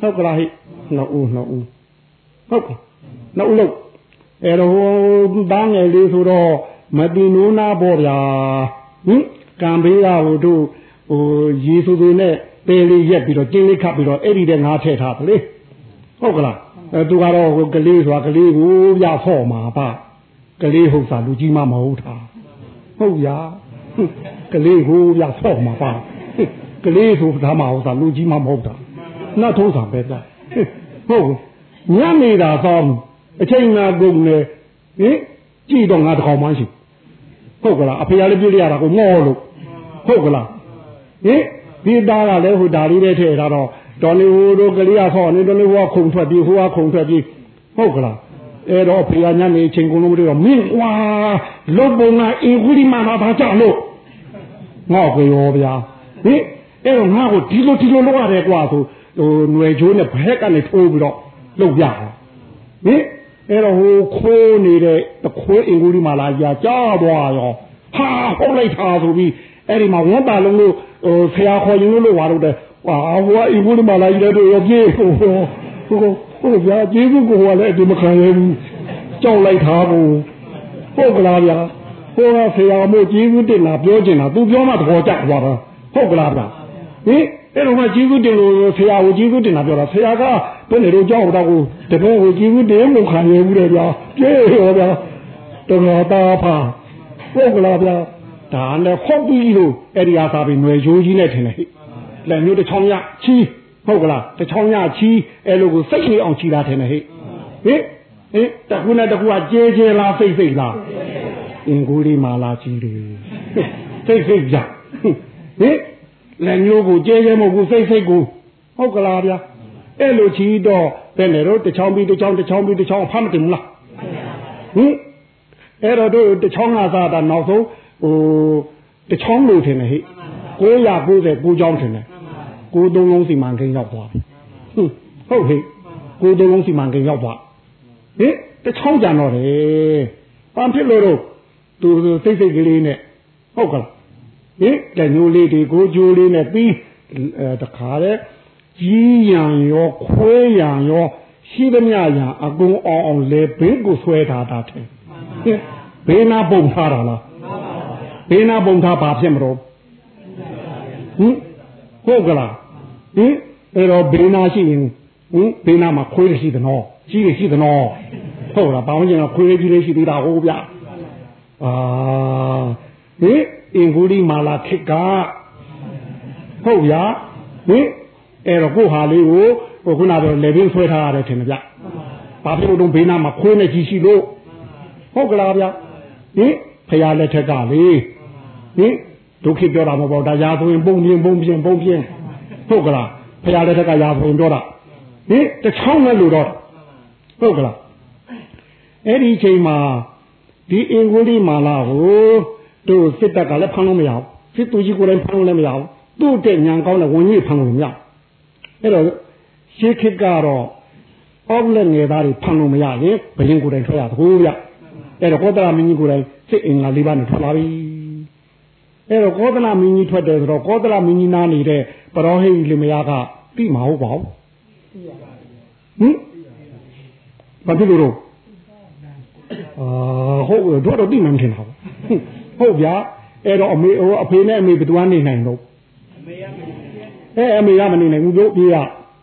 ဟုတ်ကလားဟဲ့နှစ်ဦးနှစ်ဦးဟုတ်ကဲ့နှစ်ဦးလို့အဲတော့သားငယ်လေးဆိုတော့မတင်နိုးနာပေါ့ဗျာဟင်ကံဘေးကဟိုတို့ဟဟိုရေဆိုဆိုနဲ့ပေလေးရက်ပြီးတော့ကျင်းလေးခတ်ပြီးတော့အဲ့ဒီတဲ့ငါထည့်ထားတယ်လေဟုတ်ကလားအဲသူကတော့ဟိုကလေးဆိုတာကလေးကိုပြဖော့မှာပါကလေးဟုတ်စာလူကြီးမှမဟုတ်တာဟုတ်ရကလေးကိုပြဖော့မှာပါ ကလေးဆိုတာမှဟုတ်စာလူကြီးမှမဟုတ်တာနှတ်ထိုးစာပဲသားဟုတ်ညနေတာသောအချိန်ငါကုန်နေဟင်ကြည့်တော့ငါတကောင်မှရှိဟုတ်ကလားအဖေရလေးပြည့်ရတာကိုငေါလို့ဟုတ်ကလားဟင်ဒီသားကလည်းဟိုဒါလေးနဲ့ထည့်ထားတော့တော်နေဟိုတို့ကလေးကခေါ်နေတော်နေဟိုကခုံထွက်ပြီးဟိုကခုံထွက်ပြီးဟုတ်ကလားအဲ့တော့ဖေရညနေချိန်ကုန်လို့မတော့မင်းကွာလုတ်ပုံကအင်ကူဒီမာနာသားကြလို့ငေါ့ကိုရောဗျာဟင် အဲ့တော့ငါ့ကိုဒီလိုဒီလိုလုပ်ရတယ်ကွာဆိုဟိုຫນွယ်ချိုးနဲ့ဘက်ကနေထိုးပြီးတော့လုပ်ရတာဟင်အဲ့တော့ဟိုခိုးနေတဲ့တခွေးအင်ကူဒီမာလာကြာကြားသွားရောဟာဟုတ်လိုက်တာဆိုပြီးအဲ့ဒီမှာဝန်တာလုံးလို့ဟိုဆရာခေါ်ရင်လို့ဝါတော့တယ်ဟာဟိုကအင်ကူဒီမာလာကြီးတဲ့တို့ရောပြေးဟိုဟိုဟိုဟိုဗျာကျေးဇူးကိုဟိုကလည်းအဒီမခံရဘူးကြောက်လိုက်တာကိုဟုတ်ကလားဗျာဟိုကဆရာမို့ကျေးဇူးတင်တာပြောကျင်တာသူပြောမှသဘောကျသွားတာဟုတ်ကလားဗျာ ဟင်အဲ့တော့မှကျေးဇူးတင်လို့ဆရာကိုကျေးဇူးတင်တာပြောတာဆရာကဘယ်နေတော့ကြောက်တော့ကိုတပည့်ကိုကျေးဇူးတင်လို့ခံရဘူးလေဗျာပြေရောဗျာတော်တော်တာဖာဟုတ်ကလားဗျာဒါနဲ့ဟောက်ပြီးလို့အဲ့ဒီအားသာပြီးຫນွယ်ရိုးကြီးနဲ့ထင်တယ်ဟိလက်မျိုးတစ်ချောင်းရချီးဟုတ်ကလားတစ်ချောင်းရချီးအဲ့လိုကိုစိတ်နေအောင်ချီးတာထင်တယ်ဟိဟိဟိတခုနဲ့တခုကကြဲကြဲလားစိတ်စိတ်လားအင်ကူလေးမာလာကြီးတွေစိတ်စိတ်ကြဟိ လက်မျိုးကိုကျဲကျဲမဟုတ်ဘူးစိတ်စိတ်ကိုဟုတ်ကလားဗျာအဲ့လိုချီတော့ဘယ်နဲ့တော့တချောင်းပြီးတချောင်းတချောင်းပြီးတချောင်းဖမ်းမတင်ဘူးလားဟင်အဲ့တော့တို့တချောင်းကစားတာနောက်ဆုံးဟိုတချောင်းလို့ထင်တယ်ဟိ990ကိုချောင်းထင်တယ်ကိုသုံးလုံးစီမံကိန်းရောက်သွားပြီဟုတ်ဟိကိုသုံးလုံးစီမံကိန်းရောက်သွားဟင်တချောင်းကြံတော့တယ်ဘာဖြစ်လို့တော့သူစိတ်စိတ်ကလေးနဲ့ဟုတ်ကလား ဟင်တညိုလေးတွေကိုကြိုးလေးနဲ့ပြီးတခါတဲ့ကြီးရန်ရောခွေးရန်ရောရှိသမျှရန်အကုန်အောင်အောင်လေဘေးကိုဆွဲထားတာတဲ့ဘေးနာပုံထားတာလားဘေးနာပုံထားဘာဖြစ်မလို့ဟင်ဟုတ်ကလားဟင်အဲ့တော့ဘေးနာရှိရင်ဟင်ဘေးနာမှာခွေးရှိတယ်နော်ရှိတယ်ရှိတယ်နော်ဟုတ်လားဘောင်းကျင်ကခွေးကြီးလေးရှိသေးတာဟုတ်ဗျာအာဟင် အင်္ဂုလိမာလာခစ်ကဟုတ်ဗျာဟင်အဲ့တော့ကိုဟာလေးကိုဟိုခုနကတော့လေဘင်းဆွဲထားရတယ်ထင်တယ်ဗျဘာဖြစ်လို့တော့ဘေးနာမှာခွေးနဲ့ကြီးရှိလို့ဟုတ်ကလားဗျဟင်ဖရာလက်ထက်ကလေဟင်ဒုက္ခပြောတာမဟုတ်ဒါရာဆိုရင်ပုံပြင်းပုံပြင်းပုံပြင်းဟုတ်ကလားဖရာလက်ထက်ကရာဆိုရင်ပြောတာဟင်တချောင်းနဲ့လို့တော့ဟုတ်ကလားအဲ့ဒီအချိန်မှာဒီအင်္ဂုလိမာလာကို တို့စစ်တပ်ကလည်းဖမ်းလို့မရဘူးစစ်သူကြီးကိုယ်တိုင်ဖမ်းလို့လည်းမရဘူးသူ့တဲ့ညံကောင်းတဲ့ဝင်ကြီးဖမ်းလို့မရအဲ့တော့ရှေးခေတ်ကတော့အောက်လက်ငယ်သားတွေဖမ်းလို့မရရင်ဘယင်ကိုယ်တိုင်ထွက်ရသကိုဗျအဲ့တော့ကောသလမင်းကြီးကိုယ်တိုင်စစ်အင်္ဂါလေးပါးနဲ့ထွက်လာပြီအဲ့တော့ကောသလမင်းကြီးထွက်တယ်ဆိုတော့ကောသလမင်းကြီးနားနေတဲ့ပရောဟိတ်လင်မယားကပြီမဟုတ်ပါဘူးဟင်ဘာဖြစ်လို့တော့အာဟုတ်တော့တော့ပြီမှမထင်ပါဘူး ဟုတ်ဗျာအဲ့တော့အမေဟိုအဖေနဲ့အမေဘယ်သူကနေနိုင်တော့အမေရမနေအဲအမေရမနေနိုင်ဘူးတို့ပြေးရ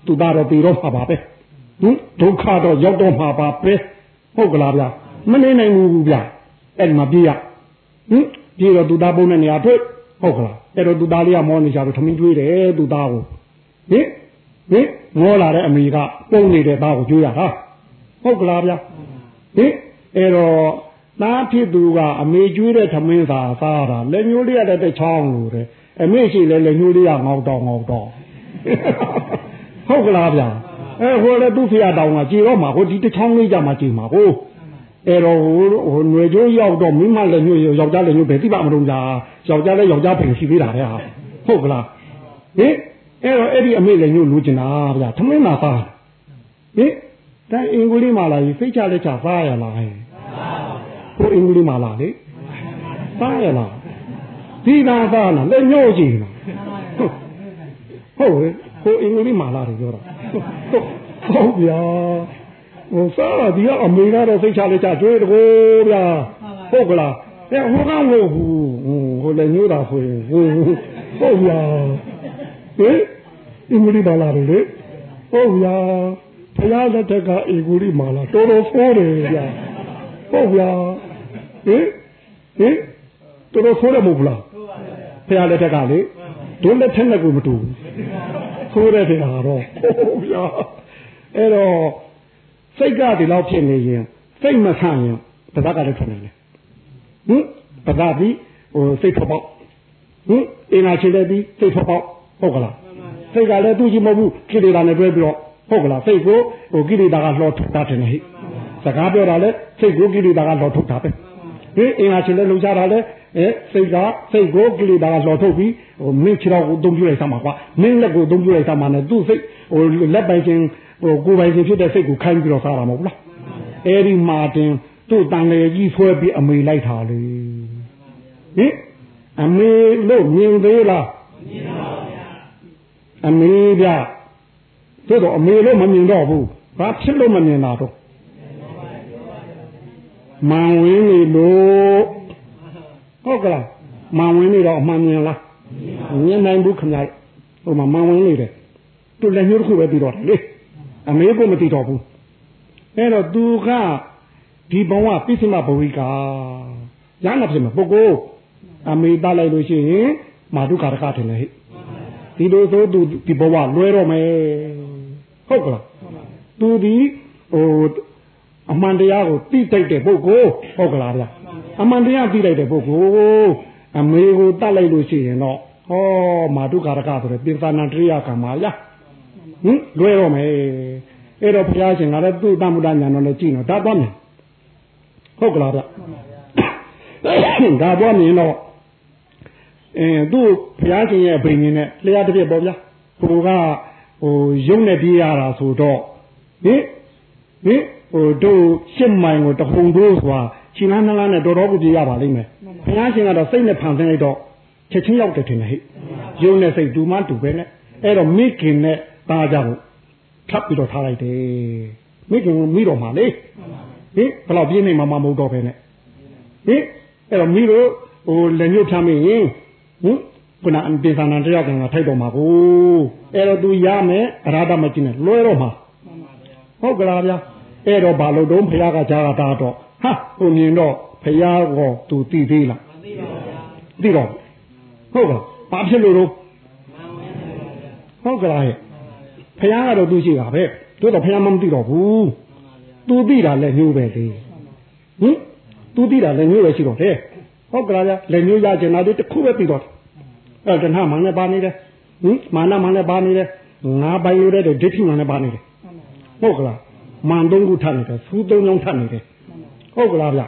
သူသားတော့ပြေတော့မှာပါပဲဟင်ဒုက္ခတော့ရောက်တော့မှာပါပဲဟုတ်ကလားဗျာမနေနိုင်ဘူးဗျာအဲ့ဒီမှာပြေးရဟင်ပြေးတော့သူသားပုံတဲ့နေရာတွေ့ဟုတ်ကလားအဲ့တော့သူသားလေးကမောနေကြတော့ထမင်းကျွေးတယ်သူသားကိုဟင်ဟင်မောလာတဲ့အမေကပုံနေတဲ့သားကိုကျွေးရတာဟုတ်ကလားဗျာဟင်အဲ့တော့ သားဖြစ်သူကအမေကျွေးတဲ့သမင်းသာစားတာလက်ညှိုးလေးရတဲ့ချောင်းလို့တဲ့အမေရှိလဲလက်ညှိုးလေးကငေါတော့ငေါတော့ဟုတ်ကလားဗျာအဲဟိုလေသူ့ဖရတောင်ကကြည်တော့မှာဟိုဒီတချောင်းလေးကြမှာကြည်မှာကိုအဲ့တော့ဟိုဟိုຫນွေကျိုးရောက်တော့မိမလက်ညှိုးယောက်ျားလက်ညှိုးပဲသိပါမလို့လားယောက်ျားလည်းယောက်ျားပြင်ရှိသေးတာလေဟာဟုတ်ကလားဟင်အဲ့တော့အဲ့ဒီအမေလက်ညှိုးလူကျင်တာဗျာသမင်းသာစားဟင်ဒါအင်္ဂုလိမာလာကြီးစိတ်ချလက်ချစားရလားဟဲ့ ဟိုအင်္ဂုလိမာလာလေစားရလားဒီနာသားနာလက်ညှိုးကြည့်နော်ဟုတ်ဟဲ့ဟိုအင်္ဂုလိမာလာတွေပြောတာဟုတ်ဗျာဟိုစားဒီကအမေကတော့စိတ်ချလက်ချကျွေးတကိုးဗျာဟုတ်ကလားအဲဟိုကမဟုတ်ဘူးဟိုလည်းညိုးတာဆိုရင်ဟိုဟဟုတ်ဗျာဟင်အင်္ဂလိပ်ပါလာတယ်လေဟုတ်ဗျာဘုရားလက်ထက်ကအင်္ဂလိပ်မာလာတော်တော်ဖိုးတယ်ဗျာဟုတ်ဗျာ ဟင်ဟင်တော်တော်ဖိုးတယ်မဟုတ်လားဘုရားလက်ထက်ကလေဒုလက်ထက်နဲ့ကိုမတူဘူးဖိုးတဲ့တဲ့ဟာတော့ဟုတ်ဗျာအဲ့တော့စိတ်ကဒီလောက်ဖြစ်နေရင်စိတ်မဆန့်ရင်တပတ်ကလည်းထွက်နေတယ်ဟင်ပဒါပြီးဟိုစိတ်ထွက်ပေါက်ဟင်အင်နာချင်တဲ့ပြီးစိတ်ထွက်ပေါက်ဟုတ်ကလားစိတ်ကလည်းသူ့ကြီးမဟုတ်ဘူးကိလေသာနဲ့တွဲပြီးတော့ဟုတ်ကလားစိတ်ကိုဟိုကိလေသာကလှော်ထုတ်တာတယ်ဟိစကားပြောတာလဲစိတ်ကိုကိလေသာကလှော်ထုတ်တာပဲ ဟင်အင်နာချင်တဲ့လုံချတာလဲအဲစိတ်ကစိတ်ကိုကိလေသာကလှော်ထုတ်ပြီးဟိုမင်းခြေတော်ကိုအသုံးပြုလိုက်စမ်းပါကွာမင်းလက်ကိုအသုံးပြုလိုက်စမ်းပါနဲ့သူ့စိတ်ဟိုလက်ပိုင်ချင်းဟိုကိုယ်ပိုင်ချင်းဖြစ်တဲ့စိတ်ကိုခိုင်းပြီးတော့စားတာမဟုတ်လားအဲဒီမှာတင်သူ့တန်လေကြီးဆွဲပြီးအမေလိုက်တာလေဟင်အမေလို့မြင်သေးလားမြင်ပါဗျာအမေဗျာတို့တော့အမေလို့မမြင်တော့ဘူးဘာဖြစ်လို့မမြင်တာတော့ မန်ဝင်းနေလို့ဟုတ်ကလားမန်ဝင်းနေတော့အမှန်မြင်လားမြင်နိုင်ဘူးခင်ဗျာဟိုမှာမန်ဝင်းနေတယ်သူလည်းညှို့တစ်ခုပဲပြီးတော့တယ်လေအမေကမသိတော့ဘူးအဲ့တော့သူကဒီဘဝပိစိမဘဝိကရဟနာဖြစ်မှာပုဂ္ဂိုလ်အမေတလိုက်လို့ရှိရင်မာတုကာရကထင်တယ်ဟဲ့ဒီလိုဆိုသူဒီဘဝလွဲတော့မယ်ဟုတ်ကလားသူဒီဟို အမှန်တရားကိုသိတိုက်တဲ့ပုဂ္ဂိုလ်ဟုတ်ကလားဗျအမှန်တရားသိလိုက်တဲ့ပုဂ္ဂိုလ်အမေကိုတတ်လိုက်လို့ရှိရင်တော့ဟောမာတုကာရကဆိုတဲ့ပိသနာတရိယကံပါရဟင်လွဲတော့မယ်အဲ့တော့ဘုရားရှင်ကလည်းသူ့တမှုတညာတော်လည်းကြည့်တော့ဒါသွားမယ်ဟုတ်ကလားဗျဒါသွားမြင်တော့အင်းသူ့ဘုရားရှင်ရဲ့ဗိညာဉ်နဲ့လျှာတစ်ပြက်ပေါ့ဗျာဟိုကဟိုရုံနဲ့ပြေးရတာဆိုတော့ဟင်ဟင် ဟိုတို့ရှစ်မိုင်ကိုတခုံတို့ဆိုတာခြေလန်းနှလားနဲ့တော်တော်ကိုပြေးရပါလိမ့်မယ်ဘုရားရှင်ကတော့စိတ်နဲ့ဖန်ဆင်းလိုက်တော့ချက်ချင်းရောက်တယ်ထင်တယ်ဟဲ့ရုံနဲ့စိတ်တူမှတူပဲနဲ့အဲ့တော့မိခင်နဲ့တာကြကိုထပ်ပြီးတော့ထားလိုက်တယ်မိခင်ကမိတော့မှာလေဟင်ဘယ်တော့ပြင်းနေမှာမမဟုတ်တော့ပဲနဲ့ဟင်အဲ့တော့မိတို့ဟိုလက်ညှိုးဖြမ်းမင်းဟင်ခုနအပိသနာတရားကထိုက်တော့မှာကိုအဲ့တော့ तू ရမယ်အရာဒမကျင်းနဲ့လွဲတော့မှာဟုတ်ကလားဗျာ အဲ့တော့ဘာလို့တုံးဘုရားကကြားတာတော့ဟာဟိုမြင်တော့ဘုရားကသူသိသေးလားမသိပါဘူးသိတော့ဟုတ်ပါဘာဖြစ်လို့တော့ဟုတ်ကလားဘုရားကတော့သူရှိတာပဲတို့တော့ဘုရားမသိတော့ဘူးသူသိတာလည်းညိုးပဲလေဟင်သူသိတာလည်းညိုးပဲရှိတော့တယ်ဟုတ်ကလားဗျလည်းညိုးရကျင်တာတခုပဲပြီးတော့အဲ့တဏှာမှန်လည်းပါနေတယ်ဟင်မာနမှန်လည်းပါနေတယ်ငါပိုင်ရတဲ့ဒိဋ္ဌိမှန်လည်းပါနေတယ်ဟုတ်ကလား မှန်သုံးခုထပ်နေတယ်စူးသုံးလုံးထပ်နေတယ်ဟုတ်ကလားဗျ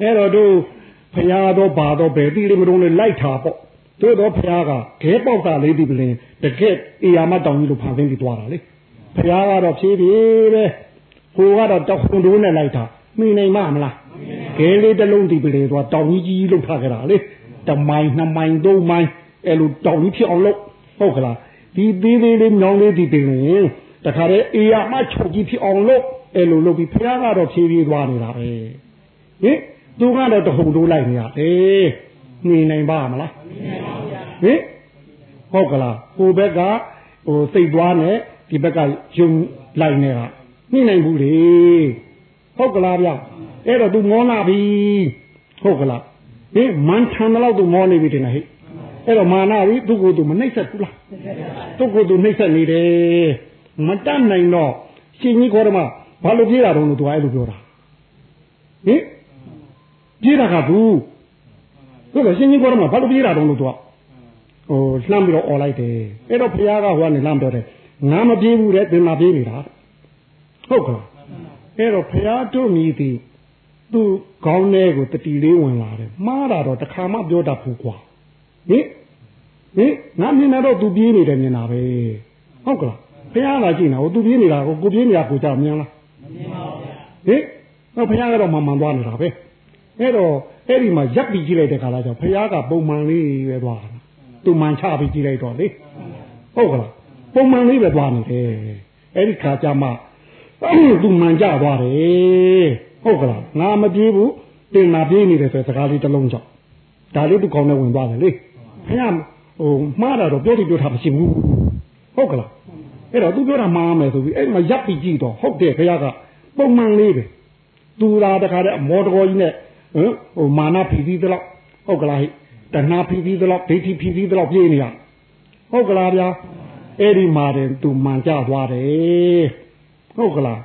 အဲ့တော့တို့ဖရာတော့ဘာတော့ဘယ်တိလေးမတုံးလေးလိုက်တာပေါ့တို့တော့ဖရာကခဲပေါက်တာလေးဒီပလင်တကက်အေယာမတောင်ကြီးလို့ဖန်ဆင်းပြီးသွားတာလေဖရာကတော့ဖြည်းဖြည်းပဲဟိုကတော့တောက်ခွန်တိုးနဲ့လိုက်တာမိနိုင်မမလားခဲလေးတစ်လုံးဒီပလင်တော့တောင်ကြီးကြီးလို့ထားကြတာလေတမိုင်နှစ်မိုင်သုံးမိုင်အဲ့လိုတောင်ကြီးဖြစ်အောင်လုပ်ဟုတ်ကလားဒီသေးသေးလေးမြောင်းလေးဒီပင်ရင် တခါတည်းအေယာမချုပ်ကြီးဖြစ်အောင်လုပ်အဲ့လိုလုပ်ပြီးဖရာကတော့ဖြည်းဖြည်းသွားနေတာပဲဟင်သူကတော့တဟုန်တိုးလိုက်နေရတယ်နေနိုင်ပါမလားဟင်ဟုတ်ကလားဟိုဘက်ကဟိုစိတ်သွားနဲ့ဒီဘက်ကယုံလိုက်နေတာနှိမ့်နိုင်ဘူးလေဟုတ်ကလားဗျအဲ့တော့ तू မောလာပြီဟုတ်ကလားဟင်မန်ထန်တော့ तू မောနေပြီတင်ဟဲ့အဲ့တော့မာနပြီသူ့ကိုယ်သူမနှိမ့်ဆက်ဘူးလားသူ့ကိုယ်သူနှိမ့်ဆက်နေတယ် မတတ်နိုင်တော့ရှင်ကြီးခေါ်တယ်မှာဘာလို့ပြေးတာတော့လို့ तू အဲ့လိုပြောတာဟင်ပြေးတာကဘူးဟုတ်ကဲ့ရှင်ကြီးခေါ်တယ်မှာဘာလို့ပြေးတာတော့လို့ तू ဟိုလှမ်းပြီးတော့អော်လိုက်တယ်အဲ့တော့ဘုရားကဟိုကနေလှမ်းပြောတယ်ငါမပြေးဘူးတဲ့သင်မပြေးနေတာဟုတ်ကလားအဲ့တော့ဘုရားတို့မြည်သည်သူ့ခေါင်းထဲကိုတတိလေးဝင်လာတယ်မှားတာတော့တခါမှပြောတတ်ဘူးကွာဟင်ဟင်ငါမြင်တော့သူပြေးနေတယ်မြင်တာပဲဟုတ်ကလား ဘုရားကကြည့်နေတာဟိုသူပြေးနေတာကိုကိုပြေးနေတာကိုကြောက်မြင်လားမမြင်ပါဘူးဗျာဟင်ဟောဘုရားကတော့မှန်မှန်သွားနေတာပဲအဲ့တော့အဲ့ဒီမှာရက်ပြီးကြည့်လိုက်တဲ့ခါလာကျဘုရားကပုံမှန်လေးပဲသွားတာသူမှန်ချပြီးကြည့်လိုက်တော့လေဟုတ်ကလားပုံမှန်လေးပဲသွားနေတယ်အဲ့ဒီခါကျမှသူမှန်ကြသွားတယ်ဟုတ်ကလားငါမပြေးဘူးတင်လာပြေးနေတယ်ဆိုစကားလေးတစ်လုံးကြောင့်ဒါလေးသူကောင်းနဲ့ဝင်သွားတယ်လေဘုရားဟိုမှားတာတော့ပြောတိပြောတာမရှိဘူးဟုတ်ကလား အဲ့တော့သူပြောတာမှားမယ်ဆိုပြီးအဲ့မှာရပ်ပြီးကြည့်တော့ဟုတ်တယ်ခရကပုံမှန်လေးပဲသူလာတခါတည်းမော်တော်ကြီးနဲ့ဟမ်ဟိုမာနဖီဖီတလောက်ဟုတ်ကလားဟိတဏှာဖီဖီတလောက်ဒိဋ္ဌိဖီဖီတလောက်ပြေးနေရဟုတ်ကလားဗျာအဲ့ဒီမှာတယ်သူမှန်ကြသွားတယ်ဟုတ်ကလား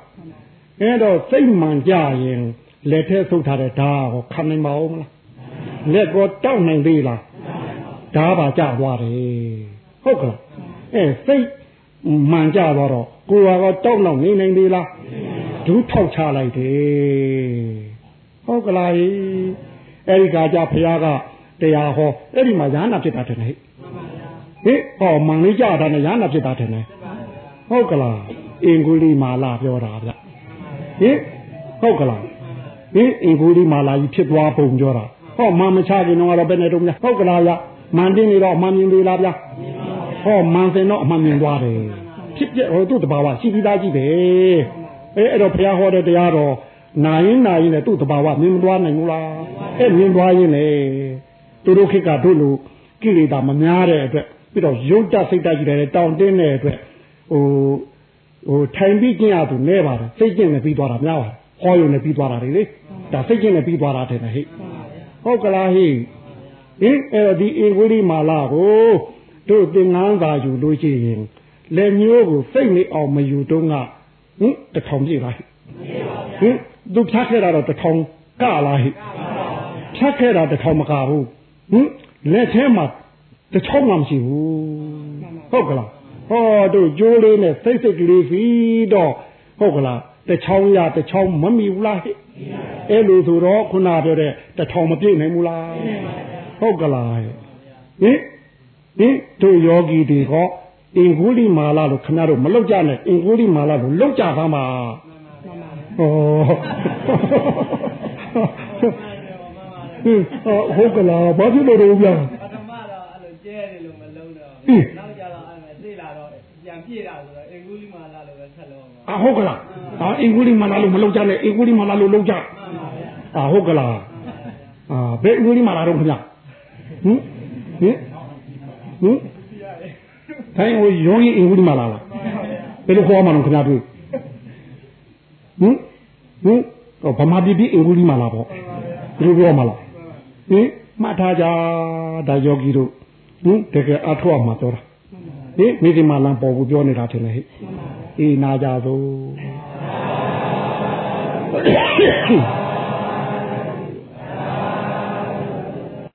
အဲ့တော့စိတ်မှန်ကြရင်လက်ထဲဆုပ်ထားတဲ့ဓာတ်ကိုခံနိုင်ပါဦးမလားလက်ကိုတောက်နိုင်သေးလားဓာတ်ပါကြသွားတယ်ဟုတ်ကလားအဲစိတ် မှန်ကြသွားတော့ကိုယ်ကတော့တောက်တော့နေနိုင်သေးလားဒူးထောက်ချလိုက်တယ်ဟုတ်ကလားအဲ့ဒီကကြဖះကတရားဟောအဲ့ဒီမှာရဟနာဖြစ်တာတယ်ဟဲ့ဟေးဟောမှန်လေးကြတာနဲ့ရဟနာဖြစ်တာတယ်ဟုတ်ကလားအင်္ဂုလိမာလာပြောတာဗျဟင်ဟုတ်ကလားဟင်အင်္ဂုလိမာလာကြီးဖြစ်သွားပုံပြောတာဟောမှန်မချခင်တော့ဘယ်နဲ့တုံးများဟုတ်ကလားဗျမှန်တင်းနေတော့မှန်မြင်သေးလားဗျ ဟောမှန်စင်တော့အမှန်မြင်သွားတယ်ဖြစ်ပြဟိုသူ့တဘာဝရှိပြီးသားကြီးပဲအဲအဲ့တော့ဘုရားဟောတဲ့တရားတော်နာရင်နာရင်လည်းသူ့တဘာဝမြင်မသွားနိုင်ဘူးလားအဲမြင်သွားရင်လေသူတို့ခေတ်ကတို့လိုကိလေသာမများတဲ့အတွက်ပြီးတော့ရုပ်တစိတ်တကြီးတယ်တောင်းတင်းတဲ့အတွက်ဟိုဟိုထိုင်ပြီးကျင့်ရသူနဲပါတယ်စိတ်ကျင့်နဲ့ပြီးသွားတာများပါတယ်ဟောရုံနဲ့ပြီးသွားတာလေဒါစိတ်ကျင့်နဲ့ပြီးသွားတာတဲ့ဟဲ့ဟုတ်ကလားဟိဟင်အဲ့ဒီအင်္ဂုလိမာလာကို တို့သင်္ကန်းသာယူလို့ရှိရင်လက်မျိုးကိုစိတ်နေအောင်မယူတော့ကဟင်တထောင်ပြည့်လားဟင်သူဖြတ်ခဲ့တာတော့တထောင်ကလားဟိဖြတ်ခဲ့တာတထောင်မကဘူးဟင်လက်ထဲမှာတထောင်မှမရှိဘူးဟုတ်ကလားဟောတို့ကြိုးလေးနဲ့စိတ်စိတ်ကလေးစီတော့ဟုတ်ကလားတချောင်းရတချောင်းမမီဘူးလားဟဲ့အဲ့လိုဆိုတော့ခုနပြောတဲ့တထောင်မပြည့်နိုင်ဘူးလားဟုတ်ကလားဟင် ဟင်တို့ယောဂီတွေကအင်္ဂုလိမာလာလို့ခဏတော့မလောက်ကြနဲ့အင်္ဂုလိမာလာလို့လောက်ကြပါမှာဟောဟင်ဟုတ်ကလားဘာဖြစ်လို့တော့ဗျာပထမတော့အဲ့လိုကျဲတယ်လို့မလုံးတော့နောက်ကြတော့အဲ့သိလာတော့ပြန်ပြည့်တာဆိုတော့အင်္ဂုလိမာလာလို့ပဲဆက်လုံးအာဟုတ်ကလားအာအင်္ဂုလိမာလာလို့မလောက်ကြနဲ့အင်္ဂုလိမာလာလို့လောက်ကြအာဟုတ်ကလားအာဘယ်အင်္ဂုလိမာလာတော့ခင်ဗျဟင်ဟင်ဟင် တိုင်းဟိုရုံးရင်အင်္ဂုလိမာလာလားဘယ်လိုခေါ်မှန်းခင်ဗျာတွေ့ဟင်ဟင်ဗမာပြည်ပြည်အင်္ဂုလိမာလာပေါ့ဘယ်လိုပြောမှလားဟင်မှတ်ထားကြဒါယောဂီတို့ဟင်တကယ်အထောက်အမှာပြောတာဟင်မိဒီမာလန်ပေါ်ကိုပြောနေတာထင်တယ်ဟဲ့အေးနာကြသို့